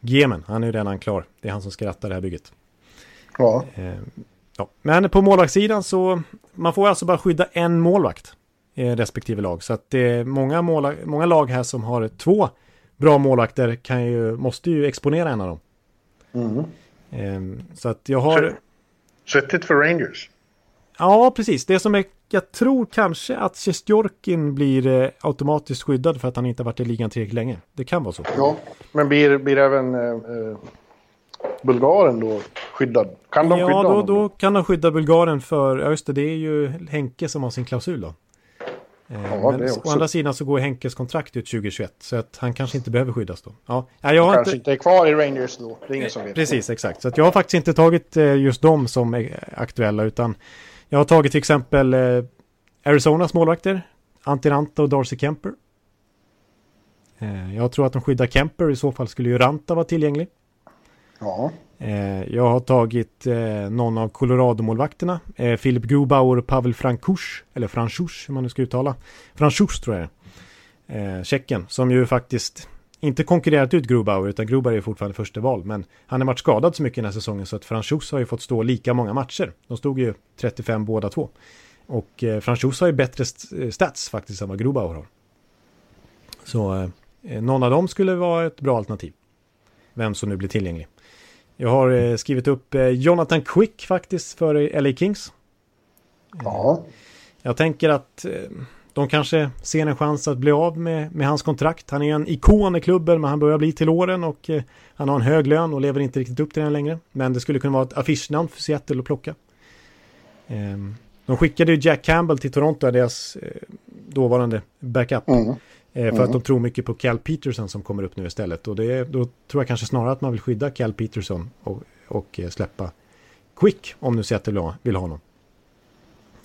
GMen. Han är ju redan klar. Det är han som ska ratta det här bygget. Ja. Ja. Men på målvaktssidan så, man får alltså bara skydda en målvakt i respektive lag. Så att det är många, måla, många lag här som har två bra målvakter kan ju, måste ju exponera en av dem. Mm. Eh, så att jag har... Svettigt för Rangers. Ja, precis. Det som är, jag tror kanske att Sjestjorkin blir eh, automatiskt skyddad för att han inte har varit i ligan tillräckligt länge. Det kan vara så. Ja. Men blir, blir även eh, eh, Bulgaren då skyddad? Kan de skydda Ja, då, honom? då kan de skydda Bulgaren för, ja just det, det är ju Henke som har sin klausul då. Eh, Ja, men å andra sidan så går Henkes kontrakt ut 2021, så att han kanske inte behöver skyddas då. Ja, jag har Kanske inte... inte är kvar i Rangers då. Det är ingen som vet. Precis, exakt. Så att jag har faktiskt inte tagit eh, just dem som är aktuella, utan jag har tagit till exempel eh, Arizonas målvakter, Antti Ranta och Darcy Kemper. Jag tror att de skyddar Kemper, i så fall skulle ju Ranta vara tillgänglig. Ja. Eh, jag har tagit eh, någon av Colorado-målvakterna. Eh, Philip Grubauer och Pavel Frankush. Eller Franchush, hur man nu ska uttala. Franchush tror jag det är. Tjecken, som ju faktiskt inte konkurrerat ut Grubauer, utan Grubauer är fortfarande första val. Men han har varit skadad så mycket den här säsongen så att Franchus har ju fått stå lika många matcher. De stod ju 35 båda två. Och eh, Franchus har ju bättre stats faktiskt än vad Grubauer har. Så någon av dem skulle vara ett bra alternativ. Vem som nu blir tillgänglig. Jag har eh, skrivit upp eh, Jonathan Quick faktiskt för LA Kings. Ja. Jag tänker att eh, de kanske ser en chans att bli av med, med hans kontrakt. Han är en ikon i klubben men han börjar bli till åren och eh, han har en hög lön och lever inte riktigt upp till den längre. Men det skulle kunna vara ett affischnamn för Seattle att plocka. Eh, de skickade ju Jack Campbell till Toronto, deras eh, dåvarande backup. Mm. Eh, för att de tror mycket på Cal Peterson som kommer upp nu istället. Och det, då tror jag kanske snarare att man vill skydda Cal Peterson och, och eh, släppa Quick om nu Seattle vill ha honom.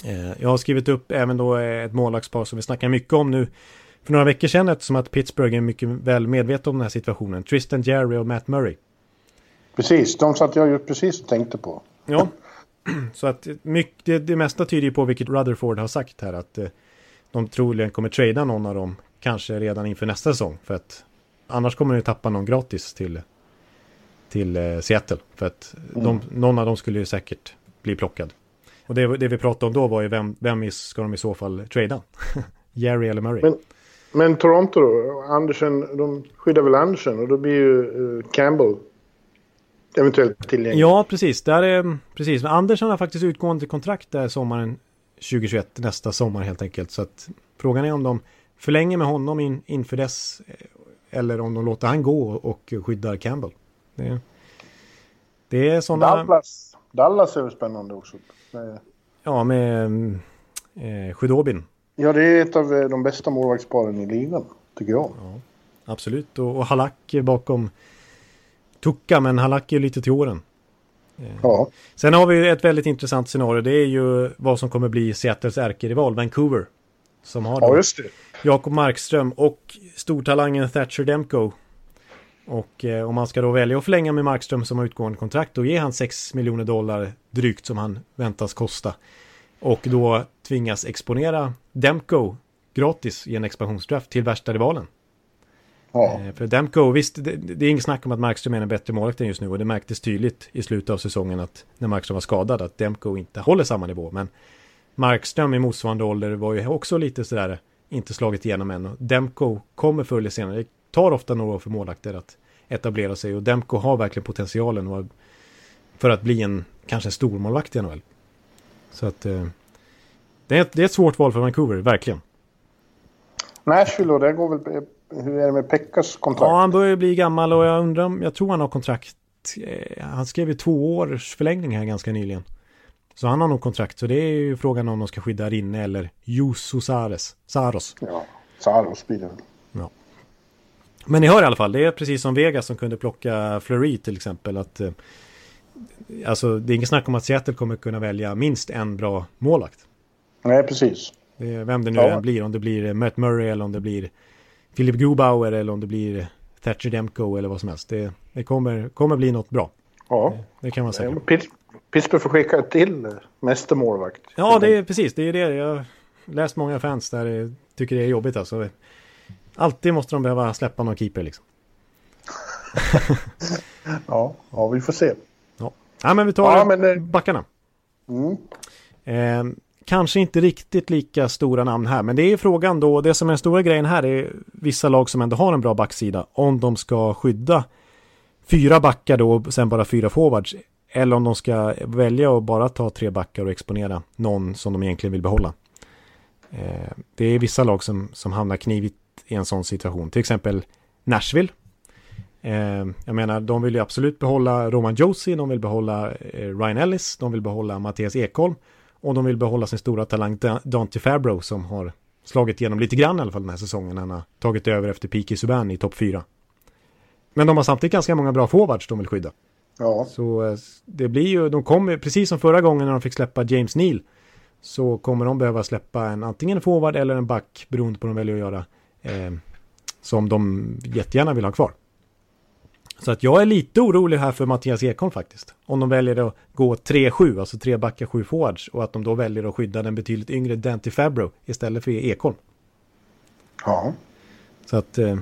Eh, jag har skrivit upp även då ett målvaktspar som vi snackar mycket om nu för några veckor sedan eftersom att Pittsburgh är mycket väl medvetna om den här situationen. Tristan Jerry och Matt Murray. Precis, de satt jag just precis och tänkte på. Ja, så att mycket, det, det mesta tyder ju på vilket Rutherford har sagt här att de troligen kommer trada någon av dem kanske redan inför nästa säsong för att annars kommer de tappa någon gratis till till eh, Seattle för att mm. de, någon av dem skulle ju säkert bli plockad. Och det, det vi pratade om då var ju vem, vem ska de i så fall trada? Jerry eller Murray? Men, men, Toronto då? Andersen, de skyddar väl Andersen och då blir ju uh, Campbell eventuellt tillgänglig. Ja, precis. Där är, precis. Men Andersen har faktiskt utgående kontrakt där sommaren 2021, nästa sommar helt enkelt. Så att frågan är om de förlänger med honom in, inför dess eh, eller om de låter han gå och skyddar Campbell. Det, det är sådana... Dallas, Dallas är spännande också. Ja, med eh, Sjudobin. Ja, det är ett av eh, de bästa målvaktsparen i ligan, tycker jag. Ja, absolut, och, och Halak bakom Tucka, men Halak är lite till åren. Eh, ja. Sen har vi ett väldigt intressant scenario. Det är ju vad som kommer bli Seattles ärkerival, Vancouver. Som har ja, just det. Jakob Markström och stortalangen Thatcher Demko. Och eh, om man ska då välja att förlänga med Markström som har utgående kontrakt och ge han 6 miljoner dollar drygt som han väntas kosta. Och då tvingas exponera Demko gratis i en expansionsdraft till värsta rivalen. Ja. Eh, för Demko, visst, det, det är inget snack om att Markström är en bättre målvakt än just nu och det märktes tydligt i slutet av säsongen att när Markström var skadad att Demko inte håller samma nivå. Men Markström i motsvarande ålder var ju också lite sådär inte slagit igenom än. Och Demko kommer förr eller senare. Det tar ofta några år för målvakter att etablera sig och Demko har verkligen potentialen för att bli en kanske en stormålvakt i NHL. Så att eh, det, är ett, det är ett svårt val för Vancouver, verkligen. Nashville då, det går väl... Hur är det med Pekkas kontrakt? Ja, han börjar bli gammal och jag undrar om, jag tror han har kontrakt. Eh, han skrev ju två års förlängning här ganska nyligen. Så han har nog kontrakt, så det är ju frågan om de ska skydda Rinne eller Jusso Sares. Saros. Ja, Saros blir det väl. Ja. Men ni hör i alla fall, det är precis som Vegas som kunde plocka Fleury till exempel. Att, eh, alltså, det är inget snack om att Seattle kommer kunna välja minst en bra målvakt. Nej, precis. Det, vem det nu ja. än blir, om det blir Matt Murray eller om det blir Philip Grubauer eller om det blir Thatcher Demko eller vad som helst. Det, det kommer, kommer bli något bra. Ja. Det, det kan man säga. Pittsburgh får skicka till mästermålvakt. Ja, det är precis. Det är det. Jag har läst många fans där tycker det är jobbigt alltså. Alltid måste de behöva släppa någon keeper liksom. ja, ja, vi får se. Ja, ja men vi tar ja, men, eh, backarna. Mm. Eh, kanske inte riktigt lika stora namn här, men det är frågan då. Det som är den stora grejen här är vissa lag som ändå har en bra backsida. Om de ska skydda fyra backar då och sen bara fyra forwards. Eller om de ska välja att bara ta tre backar och exponera någon som de egentligen vill behålla. Eh, det är vissa lag som, som hamnar knivigt i en sån situation. Till exempel Nashville. Eh, jag menar, de vill ju absolut behålla Roman Josie, de vill behålla eh, Ryan Ellis, de vill behålla Mattias Ekholm och de vill behålla sin stora talang Dante Fabro som har slagit igenom lite grann i alla fall den här säsongen. Han har tagit över efter Piki Subban i topp 4. Men de har samtidigt ganska många bra forwards de vill skydda. Ja. Så eh, det blir ju, de kommer, precis som förra gången när de fick släppa James Neal, så kommer de behöva släppa en antingen en forward eller en back beroende på vad de väljer att göra. Eh, som de jättegärna vill ha kvar. Så att jag är lite orolig här för Mattias Ekholm faktiskt. Om de väljer att gå 3-7, alltså tre backar, sju forwards. Och att de då väljer att skydda den betydligt yngre Dante Fabro istället för Ekholm. Ja. Så att eh,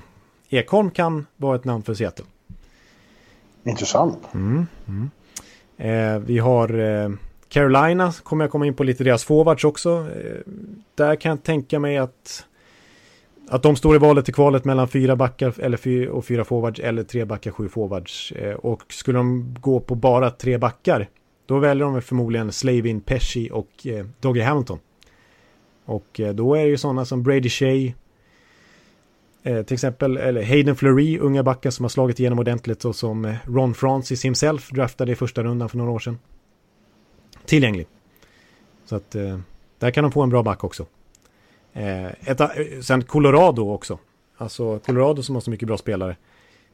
Ekholm kan vara ett namn för Seattle. Intressant. Mm, mm. Eh, vi har eh, Carolina, kommer jag komma in på lite deras forwards också. Eh, där kan jag tänka mig att att de står i valet till kvalet mellan fyra backar eller fy, och fyra forwards eller tre backar, sju forwards. Eh, och skulle de gå på bara tre backar, då väljer de förmodligen Slavin, Pesci och eh, Doggy Hamilton. Och eh, då är det ju sådana som Brady Shea, eh, till exempel, eller Hayden Fleury, unga backar som har slagit igenom ordentligt och som eh, Ron Francis himself draftade i första rundan för några år sedan. Tillgänglig. Så att eh, där kan de få en bra back också. Eh, ett, sen Colorado också. Alltså Colorado som har så mycket bra spelare.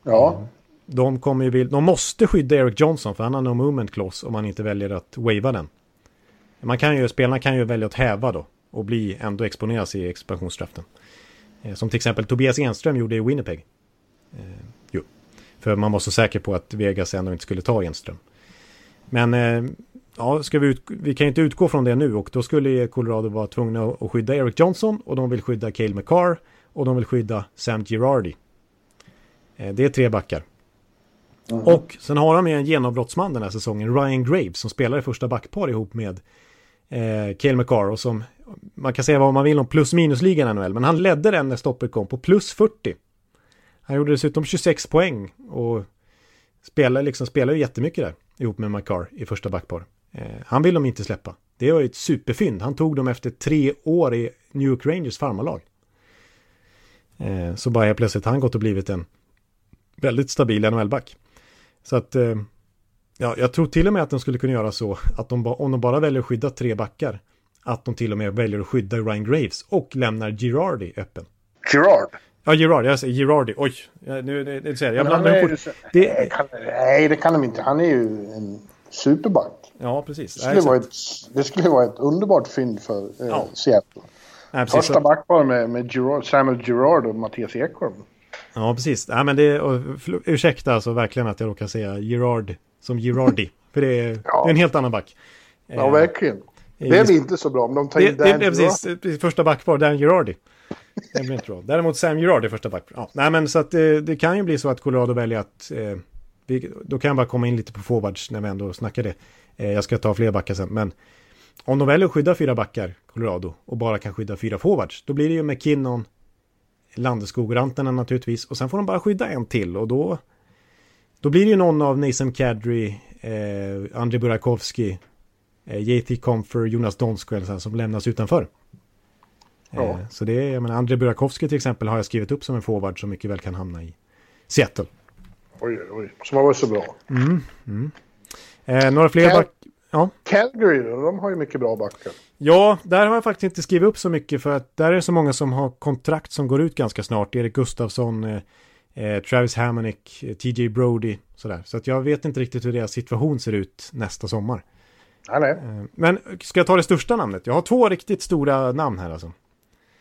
Ja. Eh, de, kommer ju, de måste skydda Eric Johnson för han har no movement clause om man inte väljer att wava den. Man kan ju, spelarna kan ju välja att häva då och bli ändå exponeras i expansionsdraften. Eh, som till exempel Tobias Enström gjorde i Winnipeg. Eh, jo. För man var så säker på att Vegas ändå inte skulle ta Enström. Men eh, ja, ska vi, ut, vi kan inte utgå från det nu och då skulle Colorado vara tvungna att skydda Eric Johnson och de vill skydda Cale McCarr och de vill skydda Sam Girardi. Det är tre backar. Mm. Och sen har de ju en genombrottsman den här säsongen, Ryan Graves, som spelar i första backpar ihop med eh, Cale McCarr och som man kan säga vad man vill om plus minus-ligan NHL, men han ledde den när stoppet kom på plus 40. Han gjorde dessutom 26 poäng och spelade, liksom, spelade jättemycket där ihop med McCar i första backpar. Eh, han vill de inte släppa. Det var ju ett superfynd. Han tog dem efter tre år i New York Rangers farmarlag. Eh, så bara helt plötsligt har han gått och blivit en väldigt stabil NHL-back. Så att eh, ja, jag tror till och med att de skulle kunna göra så att de, om de bara väljer att skydda tre backar att de till och med väljer att skydda Ryan Graves och lämnar Girardi öppen. Girard? Ja, Girard. Jag säger Girardi. Oj, nu, det, det, det, jag blandar ihop. Det, kan, nej, det kan de inte. Han är ju en superback. Ja, precis. Det skulle, vara, ett, det skulle vara ett underbart fynd för eh, ja. Seattle. Nej, Första backpar med, med Girard, Samuel Girard och Mattias Ekholm. Ja, precis. Ja, men det, och, ursäkta alltså verkligen att jag råkar säga Girard som Girardi. För det är, ja. det är en helt annan back. Ja, eh, verkligen. Det blir inte så bra om de tar in Dan det, precis, precis, första backpar, Dan Girardi. Det blir inte bra. Däremot Sam Girardi första backpar. Ja, nej men så att det, eh, det, kan ju bli så att Colorado väljer att... Eh, vi, då kan jag bara komma in lite på forwards när vi ändå snackar det. Eh, jag ska ta fler backar sen, men... Om de väljer att skydda fyra backar, Colorado, och bara kan skydda fyra forwards, då blir det ju McKinnon, Landeskog och Rantanen naturligtvis, och sen får de bara skydda en till, och då... Då blir det ju någon av Nathan Kadri, eh, Andrei Burakovsky, JT Comfer, Jonas Donskoj som lämnas utanför. Ja. Eh, så det är, jag menar, Andrei Burakovsky till exempel har jag skrivit upp som en forward som mycket väl kan hamna i Seattle. Oj, oj, som har varit så bra. Mm, mm. Eh, några fler Cal back... Ja. Calgary, de har ju mycket bra backar. Ja, där har jag faktiskt inte skrivit upp så mycket för att där är det så många som har kontrakt som går ut ganska snart. Erik Gustafsson, eh, eh Travis Hammonick, eh, TJ Brody, sådär. Så att jag vet inte riktigt hur deras situation ser ut nästa sommar. Nej, nej. Eh, men ska jag ta det största namnet? Jag har två riktigt stora namn här alltså.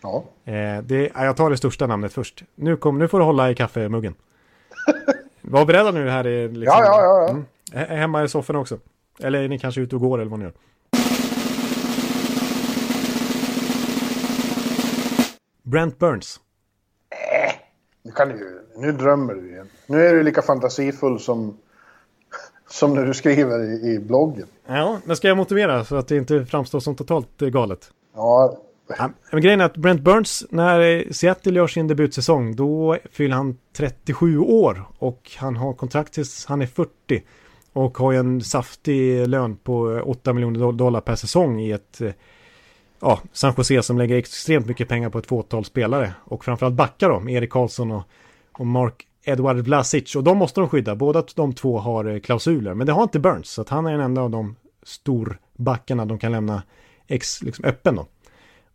Ja. Eh, det, jag tar det största namnet först. Nu, kom, nu får du hålla i kaffemuggen. Var beredda nu här i... Liksom, ja, ja, ja. ja. Mm, hemma i soffan också. Eller är ni kanske ute och går eller vad ni gör. Brent Burns. Äh, nu, kan du, nu drömmer du igen. Nu är du lika fantasifull som som när du skriver i, i bloggen. Ja, men ska jag motivera så att det inte framstår som totalt eh, galet? Ja. ja men grejen är att Brent Burns, när Seattle gör sin debutsäsong, då fyller han 37 år och han har kontrakt tills han är 40. Och har en saftig lön på 8 miljoner dollar per säsong i ett eh, ja, San Jose som lägger extremt mycket pengar på ett fåtal spelare. Och framförallt backar då, Erik Karlsson och, och Mark Edward Vlasic och de måste de skydda. Båda de två har eh, klausuler, men det har inte Burns. Så att han är den enda av de storbackarna de kan lämna ex, liksom öppen då.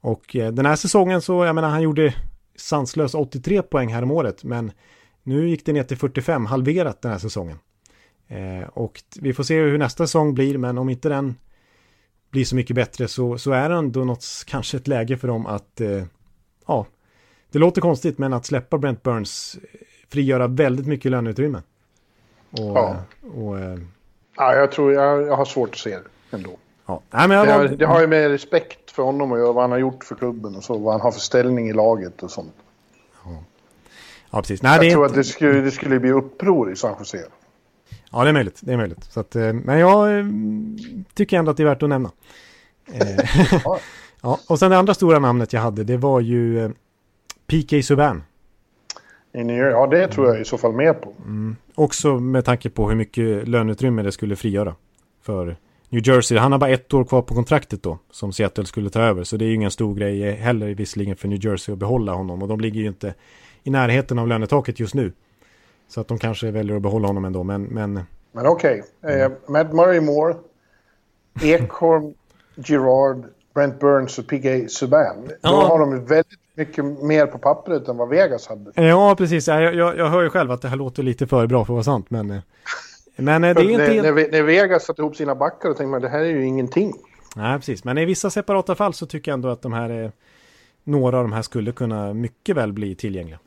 Och eh, den här säsongen så, jag menar, han gjorde sanslös 83 poäng här om året, men nu gick det ner till 45, halverat den här säsongen. Eh, och vi får se hur nästa säsong blir, men om inte den blir så mycket bättre så, så är det ändå något, kanske ett läge för dem att, eh, ja, det låter konstigt, men att släppa Brent Burns frigöra väldigt mycket löneutrymme. Och, ja. Och, äh, ja, jag tror jag, jag har svårt att se det ändå. Ja. Nej, men jag det, har, det har ju med respekt för honom göra, vad han har gjort för klubben och så, vad han har för ställning i laget och sånt. Ja, ja precis. Nej, jag det tror inte... att det skulle, det skulle bli uppror i San Jose. Ja, det är möjligt. Det är möjligt. Så att, eh, men jag eh, tycker ändå att det är värt att nämna. ja. ja, och sen det andra stora namnet jag hade, det var ju PK Subban. I New York. Ja, det tror jag i så fall mer på. Mm. Också med tanke på hur mycket löneutrymme det skulle frigöra för New Jersey. Han har bara ett år kvar på kontraktet då, som Seattle skulle ta över. Så det är ju ingen stor grej heller visserligen för New Jersey att behålla honom. Och de ligger ju inte i närheten av lönetaket just nu. Så att de kanske väljer att behålla honom ändå, men... Men, men okej. Okay. Eh, Matt Murray Moore, Ekholm, Girard, Brent Burns och PK Subban. Ja. Då har de väldigt mycket mer på pappret än vad Vegas hade. Ja, precis. Jag, jag, jag hör ju själv att det här låter lite för bra för att vara sant, men... Eh, men eh, det är inte... När, när, när Vegas satte ihop sina backar och tänkte man det här är ju ingenting. Nej, precis. Men i vissa separata fall så tycker jag ändå att de här... Är, några av de här skulle kunna mycket väl bli tillgängliga.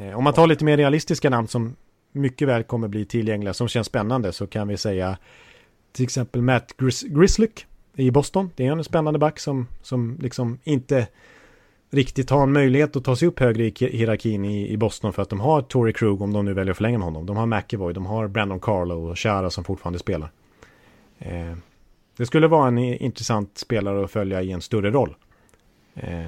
Eh, om man tar lite mer realistiska namn som mycket väl kommer bli tillgängliga, som känns spännande, så kan vi säga till exempel Matt Gris Grislick i Boston. Det är en spännande back som, som liksom inte riktigt har en möjlighet att ta sig upp högre i hierarkin i, i Boston för att de har Tory Krug om de nu väljer att förlänga med honom. De har McEvoy, de har Brandon Carlo och Chara som fortfarande spelar. Eh, det skulle vara en intressant spelare att följa i en större roll. Eh,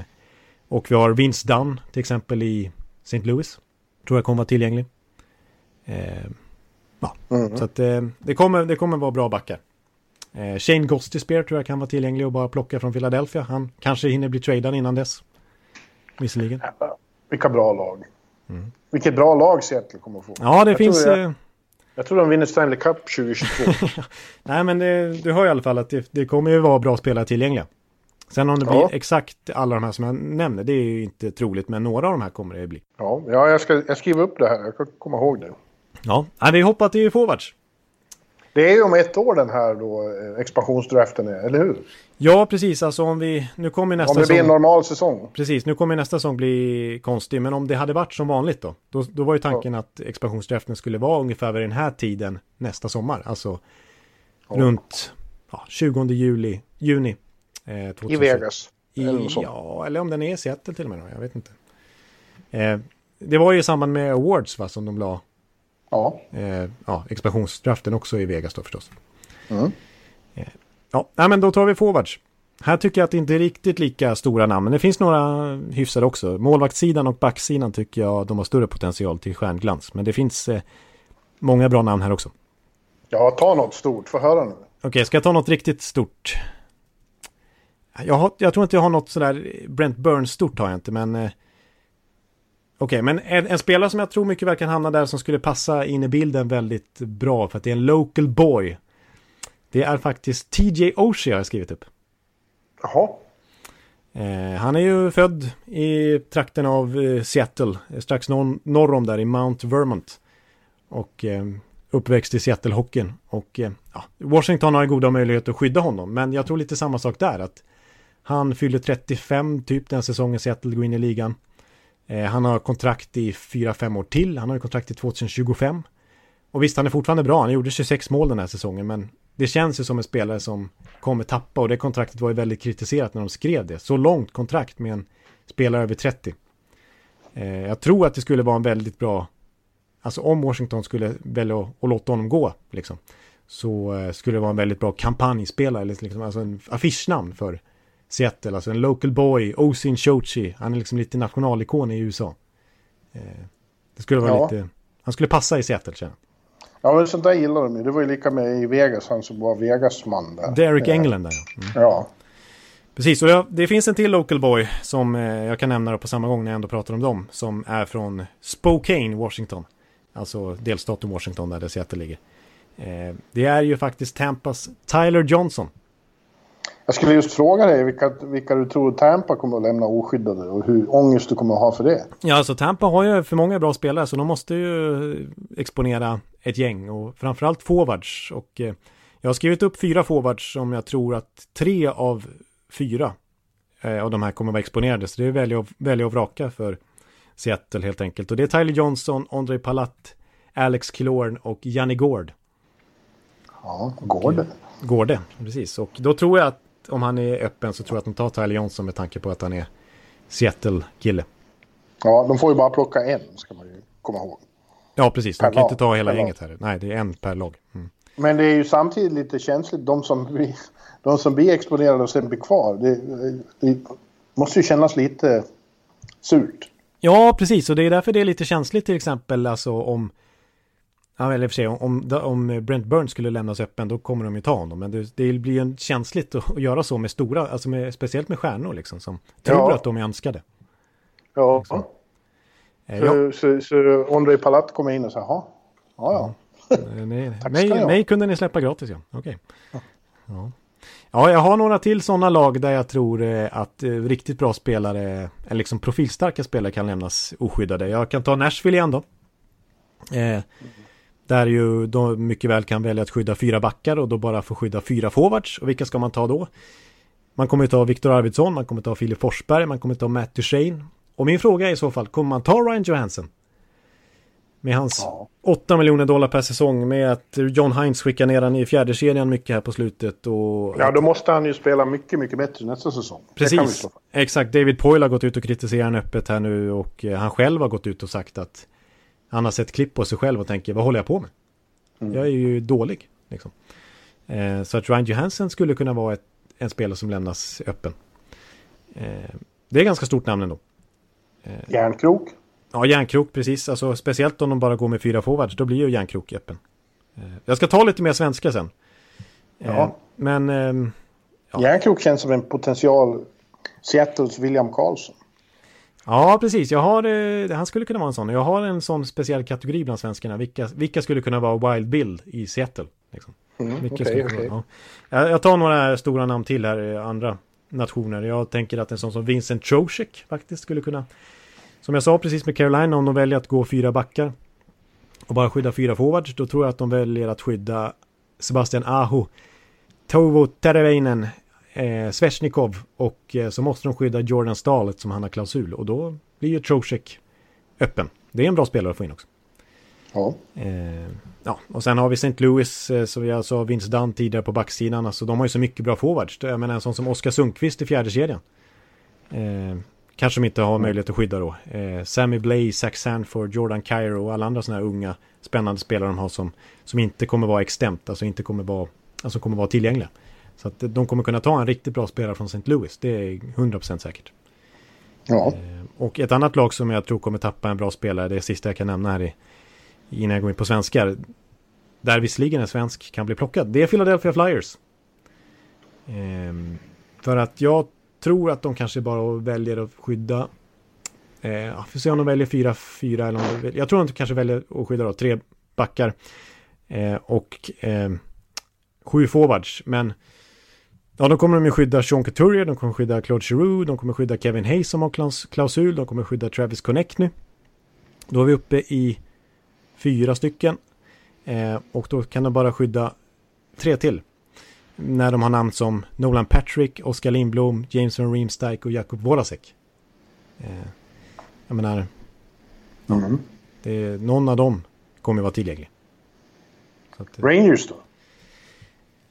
och vi har Vince Dunn till exempel i St. Louis. Tror jag kommer vara tillgänglig. Eh, ja, mm. så att eh, det, kommer, det kommer vara bra backar. Eh, Shane Gostisbehere tror jag kan vara tillgänglig och bara plocka från Philadelphia. Han kanske hinner bli tradad innan dess. Visserligen. Vilka bra lag. Mm. Vilket bra lag Seattle kommer att få. Ja, det jag finns... Tror jag, eh, jag tror de vinner Stanley Cup 2022. Nej, men det, du hör i alla fall att det, det kommer ju vara bra spelare tillgängliga. Sen om det blir exakt alla de här som jag nämner, det är ju inte troligt, men några av de här kommer det bli. Ja, ja jag ska jag skriver upp det här, jag komma ihåg det. Ja, vi hoppar till forwards. Det är ju om ett år den här då eh, expansionsdraften är, eller hur? Ja, precis. Alltså om vi... Nu kommer nästa. Om det blir en normal säsong. Precis, nu kommer nästa säsong bli konstig. Men om det hade varit som vanligt då? Då, då var ju tanken ja. att expansionsdraften skulle vara ungefär vid den här tiden nästa sommar. Alltså ja. runt ja, 20 juli, juni. Eh, I Vegas? I, eller ja, eller om den är i Seattle till och med. Då, jag vet inte. Eh, det var ju i samband med Awards va, som de la Ja. Eh, ja, expansionsdraften också i Vegas då förstås. Mm. Eh, ja, men då tar vi forwards. Här tycker jag att det inte är riktigt lika stora namn, men det finns några hyfsade också. Målvaktssidan och backsidan tycker jag de har större potential till stjärnglans, men det finns eh, många bra namn här också. Ja, ta något stort, få höra nu. Okej, okay, ska jag ta något riktigt stort? Jag, har, jag tror inte jag har något sådär Brent Burns-stort har jag inte, men eh, Okej, men en, en, spelare som jag tror mycket väl kan hamna där som skulle passa in i bilden väldigt bra för att det är en local boy. Det är faktiskt TJ Oshie har jag skrivit upp. Jaha. Eh, han är ju född i trakten av eh, Seattle, strax norr, norr om där i Mount Vermont. Och eh, uppväxt i Seattle-hockeyn. Och eh, ja, Washington har goda möjligheter att skydda honom, men jag tror lite samma sak där. att Han fyller 35 typ den säsongen Seattle går in i ligan. Eh, han har kontrakt i 4-5 år till. Han har ju kontrakt i 2025. Och visst, han är fortfarande bra. Han gjorde 26 mål den här säsongen, men det känns ju som en spelare som kommer tappa och det kontraktet var ju väldigt kritiserat när de skrev det. Så långt kontrakt med en spelare över 30. Eh, jag tror att det skulle vara en väldigt bra, alltså om Washington skulle välja att, låta honom gå, liksom, så eh, skulle det vara en väldigt bra kampanjspelare, liksom, alltså en affischnamn för Seattle, alltså en local boy, Osin Shochi. Han är liksom lite nationalikon i USA. Eh, det skulle vara ja. lite, han skulle passa i Seattle känner Ja, men sånt där gillar de ju. Det var ju lika med i Vegas, han som var Vegas-man där. Derek eh, England där mm. Ja. Precis, och det, det finns en till local boy som eh, jag kan nämna på samma gång när jag ändå pratar om dem. Som är från Spokane, Washington. Alltså delstaten Washington där det Seattle ligger. Eh, det är ju faktiskt Tampas Tyler Johnson. Jag skulle just fråga dig vilka, vilka du tror Tampa kommer att lämna oskyddade och hur ångest du kommer att ha för det. Ja, alltså Tampa har ju för många bra spelare så de måste ju exponera ett gäng och framförallt forwards. Och eh, jag har skrivit upp fyra forwards som jag tror att tre av fyra eh, av de här kommer att vara exponerade. Så det är välja, välja och vraka för Seattle helt enkelt. Och det är Tyler Johnson, Andrei Palat, Alex Killorn och Janni Gård. Ja, Gård. Gårde, precis. Och då tror jag att om han är öppen så tror jag att de tar Tyler Johnson med tanke på att han är Seattle-kille. Ja, de får ju bara plocka en, ska man ju komma ihåg. Ja, precis. De per kan lag. inte ta hela per gänget här. Nej, det är en per lag. Mm. Men det är ju samtidigt lite känsligt, de som blir, de som blir exponerade och sen blir kvar. Det, det måste ju kännas lite surt. Ja, precis. Och det är därför det är lite känsligt till exempel alltså om Ja, eller för sig, om, om Brent Burns skulle lämnas öppen då kommer de ju ta honom. Men det, det blir ju känsligt att, göra så med stora, alltså med, speciellt med stjärnor liksom, som tror ja. att de är önskade. Ja. Liksom. Eh, så, ja. så, så, Andrei Palat kommer in och säger, ja, ja. ja. nej, mig, mig kunde ni släppa gratis, ja. Okej. Okay. Ja. ja, jag har några till sådana lag där jag tror eh, att eh, riktigt bra spelare, eller liksom profilstarka spelare kan lämnas oskyddade. Jag kan ta Nashville igen då. Eh, där ju de mycket väl kan välja att skydda fyra backar och då bara få skydda fyra forwards. Och vilka ska man ta då? Man kommer ta Viktor Arvidsson, man kommer ta Filip Forsberg, man kommer ta Matt Duchene. Och min fråga är i så fall, kommer man ta Ryan Johansson? Med hans ja. 8 miljoner dollar per säsong med att John Hines skickar ner han i fjärde kedjan mycket här på slutet. Och... Ja, då måste han ju spela mycket, mycket bättre nästa säsong. Precis, exakt. David Poyle har gått ut och kritiserat honom öppet här nu och eh, han själv har gått ut och sagt att han har sett klipp på sig själv och tänker, vad håller jag på med? Mm. Jag är ju dålig. Liksom. Eh, så att Ryan Johansson skulle kunna vara ett, en spelare som lämnas öppen. Eh, det är ganska stort namn ändå. Eh, järnkrok? Ja, järnkrok precis. Alltså, speciellt om de bara går med fyra forwards, då blir ju järnkrok öppen. Eh, jag ska ta lite mer svenska sen. Eh, ja. Men... Ehm, ja. Järnkrok känns som en potential Seattles William Karlsson. Ja, precis. Jag har, eh, han skulle kunna vara en sån. Jag har en sån speciell kategori bland svenskarna. Vilka, vilka skulle kunna vara Wild Bill i Seattle? Liksom. Mm, okay, okay. Ja. Jag tar några stora namn till här, eh, andra nationer. Jag tänker att en sån som Vincent Trocek faktiskt skulle kunna... Som jag sa precis med Carolina, om de väljer att gå fyra backar och bara skydda fyra forwards, då tror jag att de väljer att skydda Sebastian Aho, Tovo Tereveinen, eh, Sveshnikov och eh, så måste de skydda Jordan Stahl som han har klausul och då blir ju Trocek öppen. Det är en bra spelare att få in också. Ja. Eh, ja, och sen har vi St. Louis, eh, som jag sa, Vince Dunn tidigare på backsidan. Alltså de har ju så mycket bra forwards. Jag menar en sån som Oskar Sundqvist i fjärde kedjan. Eh, kanske de inte har möjlighet att skydda då. Eh, Sammy Blay, Zach Sanford, Jordan Cairo och alla andra sådana här unga spännande spelare de har som, som inte kommer vara extemt, alltså inte kommer vara, alltså kommer vara tillgängliga. Så att de kommer kunna ta en riktigt bra spelare från St. Louis. Det är 100% säkert. Ja. Eh, och ett annat lag som jag tror kommer tappa en bra spelare, det är sista jag kan nämna här i, innan jag går in på svenskar. Där visserligen en svensk kan bli plockad. Det är Philadelphia Flyers. Ehm, för att jag tror att de kanske bara väljer att skydda eh, får se om de väljer 4-4 eller om de, Jag tror att de kanske väljer att skydda då, tre backar eh, och eh, sju forwards. Men Ja, då kommer de ju skydda Sean Couturier, de kommer skydda Claude Giroux, de kommer skydda Kevin Hayes som har klausul, de kommer skydda Travis Connectny. Då är vi uppe i fyra stycken. Eh, och då kan de bara skydda tre till. När de har namn som Nolan Patrick, Oskar Lindblom, Jameson Reemstike och Jakub Vorasek. Eh, jag menar, mm. det, någon av dem kommer vara tillgänglig. Att, Rangers då?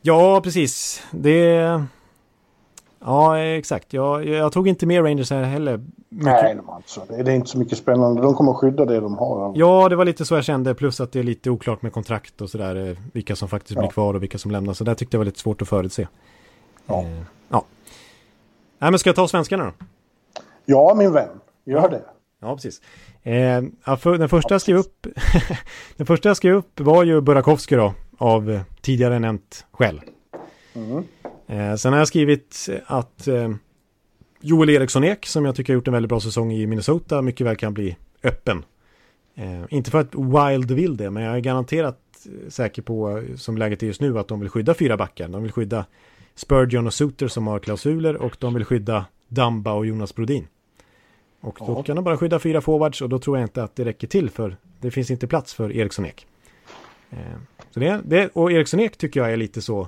Ja, precis. Det... Ja, exakt. Jag, jag tog inte med Rangers här heller. Mycket. Nej, alltså, det är inte så mycket spännande. De kommer att skydda det de har. Ja, det var lite så jag kände. Plus att det är lite oklart med kontrakt och sådär. Eh, vilka som faktiskt ja. blir kvar och vilka som lämnar. Så där tyckte jag var lite svårt att förutse. Ja. Eh, ja. Nej, men ska jag ta svenskarna då? Ja, min vän. Gör det. Ja, precis. Eh, för, den första jag skrev upp Den första jag skrev upp var ju Burakovsky då av eh, tidigare nämnt skäl. Mm. Eh, sen har jag skrivit att eh, Joel Eriksson Ek, som jag tycker har gjort en väldigt bra säsong i Minnesota, mycket väl kan bli öppen. Eh, inte för att Wild vill det, men jag är garanterat eh, säker på, som läget är just nu, att de vill skydda fyra backar. De vill skydda Spurgeon och Suter som har klausuler och de vill skydda Damba och Jonas Brodin. Och då ja. kan de bara skydda fyra forwards och då tror jag inte att det räcker till för det finns inte plats för Eriksson Ek. Eh, så det, det, och Eriksson Ek tycker jag är lite så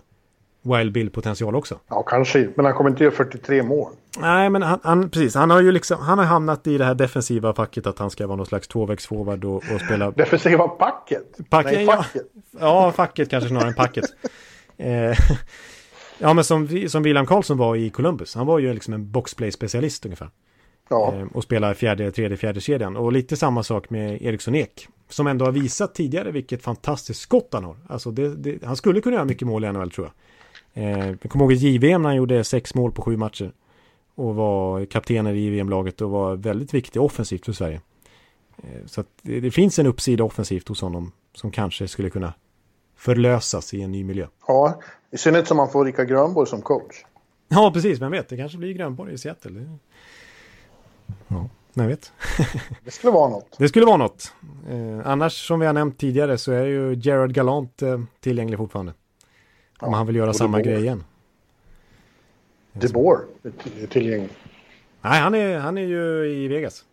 Wild Bill-potential också. Ja, kanske. Men han kommer inte göra 43 mål. Nej, men han, han, precis. Han har ju liksom, han har hamnat i det här defensiva facket att han ska vara någon slags tvåvägsforward och, och spela... Defensiva packet? Pack, Nej, facket. Ja, ja, facket kanske snarare än packet. eh, ja, men som, som William Karlsson var i Columbus. Han var ju liksom en boxplay-specialist ungefär. Ja. Eh, och spelar fjärde, tredje, fjärde kedjan. Och lite samma sak med Eriksson Ek. Som ändå har visat tidigare vilket fantastiskt skott han har. Alltså det, det, han skulle kunna göra mycket mål i NHL tror jag. Eh, jag kommer ihåg i JVM när han gjorde sex mål på sju matcher. och var kaptener i VM-laget och var väldigt viktig offensivt för Sverige. Eh, så att det, det, finns en uppsida offensivt hos honom som kanske skulle kunna förlösas i en ny miljö. Ja, i synnerhet som man får Rickard Grönborg som coach. Ja, precis. Vem vet, det kanske blir Grönborg i Seattle. Ja, vem vet. det skulle vara något. Det skulle vara något. Eh, annars, som vi har nämnt tidigare, så är ju Gerard Galant eh, tillgänglig fortfarande. Ja, om han vill göra samma grej igen. De Boer är tillgänglig. Nej, han är, han är ju i Vegas.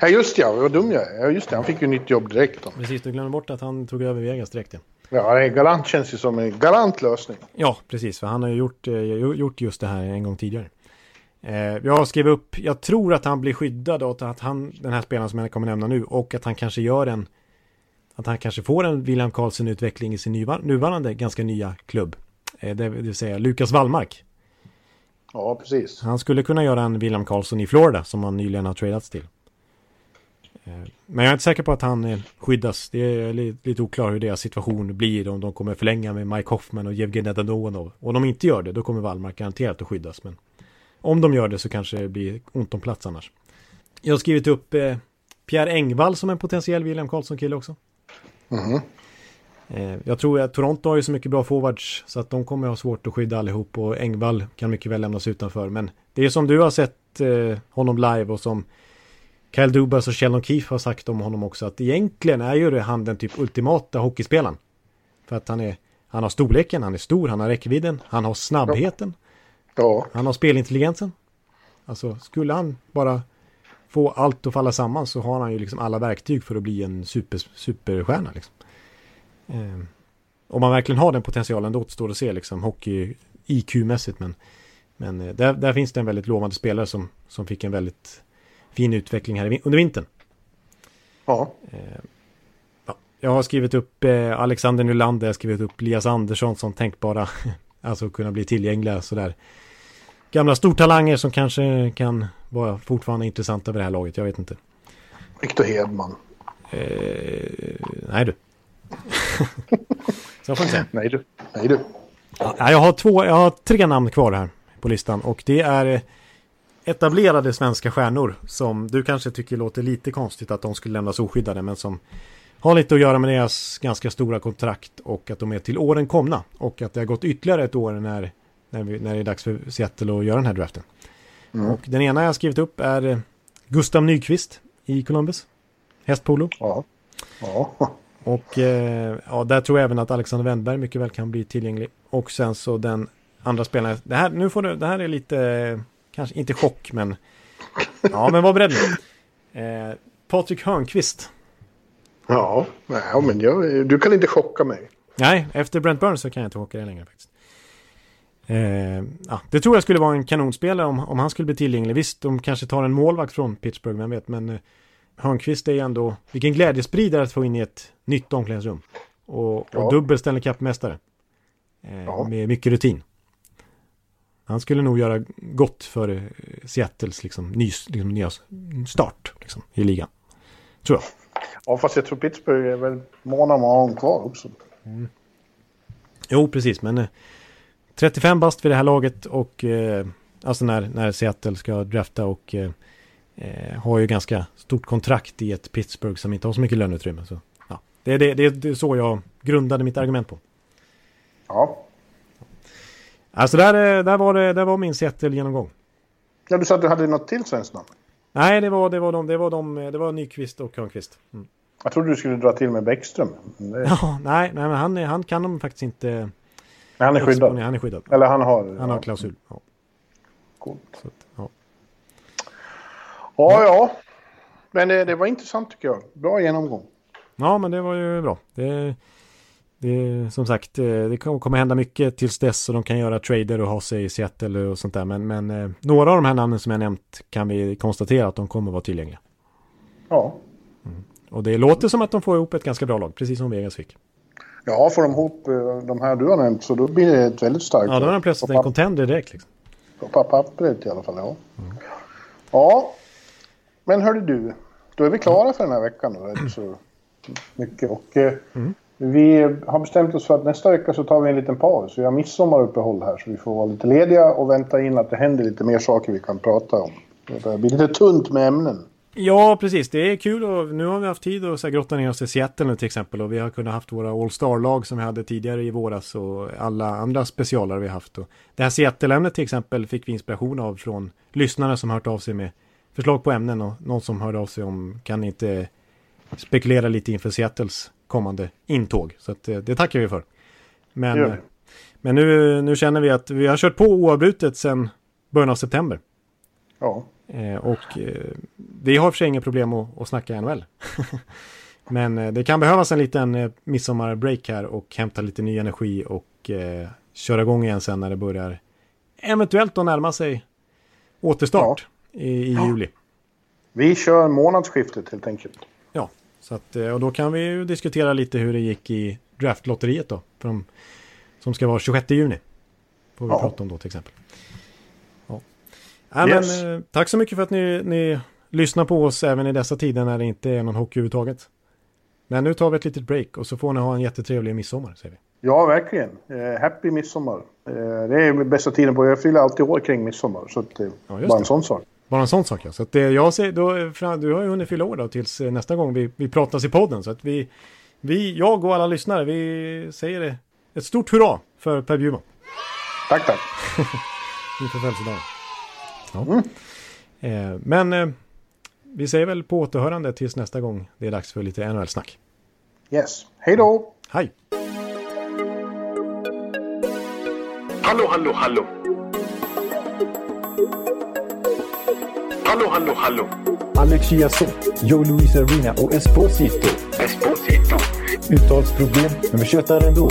Ja, just ja. Vad dum jag är. Ja, just det. Han fick ju nytt jobb direkt. Då. Precis, du glömde bort att han tog över Vegas direkt. Ja. Ja, Galant känns ju som en galant lösning. Ja, precis. För han har ju gjort, eh, gjort just det här en gång tidigare. Eh, jag har skrivit upp, jag tror att han blir skyddad och att han, den här spelaren som jag kommer nämna nu, och att han kanske gör en, att han kanske får en William Karlsson-utveckling i sin nuvarande ganska nya klubb. Eh, det vill säga Lukas Wallmark. Ja, precis. Han skulle kunna göra en William Karlsson i Florida som han nyligen har tradats till. Eh, men jag är inte säker på att han skyddas. Det är lite oklart hur deras situation blir. Om de kommer förlänga med Mike Hoffman och Jevgenij Dadonov. Om de inte gör det, då kommer Wallmark garanterat att skyddas. Men om de gör det så kanske det blir ont om plats annars. Jag har skrivit upp eh, Pierre Engvall som en potentiell William Karlsson-kille också. Mm. jag tror att Toronto har ju så mycket bra forwards så att de kommer ha svårt att skydda allihop och Engvall kan mycket väl lämnas utanför. Men det är som du har sett honom live och som Kyle Dubas och Sheldon Keefe har sagt om honom också att egentligen är ju han den typ ultimata hockeyspelaren. För att han är, han har storleken, han är stor, han har räckvidden, han har snabbheten. Ja. Han har spelintelligensen. Alltså skulle han bara få allt att falla samman så har han ju liksom alla verktyg för att bli en super, superstjärna. Liksom. Eh, om man verkligen har den potentialen, då återstår att se liksom hockey IQ-mässigt. Men, men eh, där, där finns det en väldigt lovande spelare som, som fick en väldigt fin utveckling här under vintern. Ja. Eh, ja. Jag har skrivit upp eh, Alexander Nylander, jag har skrivit upp Elias Andersson som tänkbara, alltså kunna bli tillgängliga sådär. Gamla stortalanger som kanske kan vara fortfarande intressanta vid det här laget, jag vet inte. Viktor Hedman. Eh, nej du. Så får inte säga. Nej du. Nej du. Ja, jag har två, jag har tre namn kvar här på listan och det är etablerade svenska stjärnor som du kanske tycker låter lite konstigt att de skulle lämnas oskyddade men som har lite att göra med deras ganska stora kontrakt och att de är till åren komna och att det har gått ytterligare ett år när, när, vi, när det är dags för Seattle att göra den här draften. Mm. Och den ena jag har skrivit upp är eh, Gustav Nyqvist i Columbus. Hästpolo. Ja. ja. Och eh, ja, där tror jag även att Alexander Wennberg mycket väl kan bli tillgänglig. Och sen så den andra spelaren. Det här, nu får du, det här är lite Kanske inte chock, men... Ja, men var beredd nu. Eh, Patrik Hörnqvist. Ja, ja men jag, du kan inte chocka mig. Nej, efter Brent Burns så kan jag inte chocka dig längre faktiskt. Eh, ja, det tror jag skulle vara en kanonspelare om, om han skulle bli tillgänglig. Visst, de kanske tar en målvakt från Pittsburgh, vem vet. Men eh, Hörnqvist är ju ändå, vilken glädjespridare att få in i ett nytt omklädningsrum. Och, och ja. dubbel Stanley Cup-mästare. Eh, ja. Med mycket rutin. Han skulle nog göra gott för eh, Seattles liksom, ny, liksom, nya start liksom, i ligan. Tror jag. Ja, fast jag tror Pittsburgh är väl måna om att ha honom kvar också. Mm. Jo, precis, men eh, 35 bast vid det här laget och eh, alltså när, när Seattle ska drafta och eh, eh, har ju ganska stort kontrakt i ett Pittsburgh som inte har så mycket löneutrymme. Så, ja. det, det, det, det är så jag grundade mitt argument på. Ja, Alltså där, eh, där, var, det, där var min Seattle-genomgång. Ja, du sa att du hade något till svenskt namn. Nej, det var, det var, de, det var, de, det var Nyqvist och Hörnqvist. Mm. Jag trodde du skulle dra till med Bäckström. Det... Ja, nej, nej, men han, han kan de faktiskt inte... Nej, han är skyddad. Han är skyddad. Eller han har... Han ja. har klausul. Ja. Coolt. Så, ja. ja, ja. Men det, det, var intressant tycker jag. Bra genomgång. Ja, men det var ju bra. Det, det, som sagt, eh, det kommer hända mycket tills dess och de kan göra trader och ha sig i Seattle och sånt där. Men, men eh, några av de här namnen som jag nämnt kan vi konstatera att de kommer vara tillgängliga. Ja. Mm. Och det låter som att de får ihop ett ganska bra lag, precis som Vegas fick. Ja, får de ihop eh, de här du har nämnt så då blir det ett väldigt starkt. Ja, då är de plötsligt en contender direkt. Liksom. På pappret i alla fall, ja. Mm. Ja, men hörde du, då är vi klara för den här veckan. Då, så mycket. Och, mm Vi har bestämt oss för att nästa vecka så tar vi en liten paus. Vi har midsommaruppehåll här så vi får vara lite lediga och vänta in att det händer lite mer saker vi kan prata om. Det börjar bli lite tunt med ämnen. Ja, precis. Det är kul och nu har vi haft tid att så här, grotta ner oss i Seattle nu till exempel och vi har kunnat haft våra All-Star-lag som vi hade tidigare i våras och alla andra specialare vi haft. Och det här Seattle-ämnet till exempel fick vi inspiration av från lyssnare som hört av sig med förslag på ämnen och någon som hörde av sig om kan inte spekulera lite inför Seattles kommande intåg. Så att, det tackar vi för. Men, Gör vi. men nu, nu känner vi att vi har kört på oavbrutet sedan början av september. Ja. Eh, och eh, vi har för sig inga problem att, att snacka NHL. Men eh, det kan behövas en liten eh, midsommarbreak här och hämta lite ny energi och köra igång igen sen när det börjar eventuellt att närma sig återstart i, i juli. Vi kör månadsskiftet helt enkelt. Ja, så att, och då kan vi ju diskutera lite hur det gick i draftlotteriet då. För de, som ska vara 26 juni. Får vi Ja. prata om då till exempel. Ja. Yes. men, eh, tack så mycket för att ni, ni lyssnar på oss även i dessa tider när det inte är någon hockey överhuvudtaget. Men nu tar vi ett litet break och så får ni ha en jättetrevlig midsommar säger vi. Ja, verkligen. Eh, happy midsommar. Eh, det är bästa tiden på Jag fyller alltid år kring midsommar. Så att, eh, Ja, bara det. en sån sak. Bara en sån sak ja. Så att, eh, jag säger, då, eh, du har ju hunnit fylla år då tills nästa gång vi, vi pratas i podden. Så att vi, vi, jag och alla lyssnare, vi säger det. Ett stort hurra för Per Bjurman. Tack, tack. inför födelsedagen. Ja. Eh, men eh, vi säger väl på återhörande tills nästa gång det är dags för lite NHL-snack. Yes. Hej då! Hej! Hallå, hallå, hallå. Hallå, hallå, hallå. Alex Chiazot, Joe Luis Arena och Esposito. Esposito. Uttalsproblem, men vi tjötar ändå.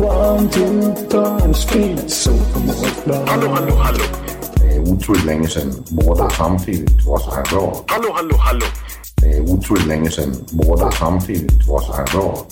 One, two, time, speed, so Hallå, hallå, hallå. Det är otroligt länge sedan båda samtidigt var så här bra. Hallå, hallå, hallå. Det är otroligt länge sedan båda samtidigt var så här bra.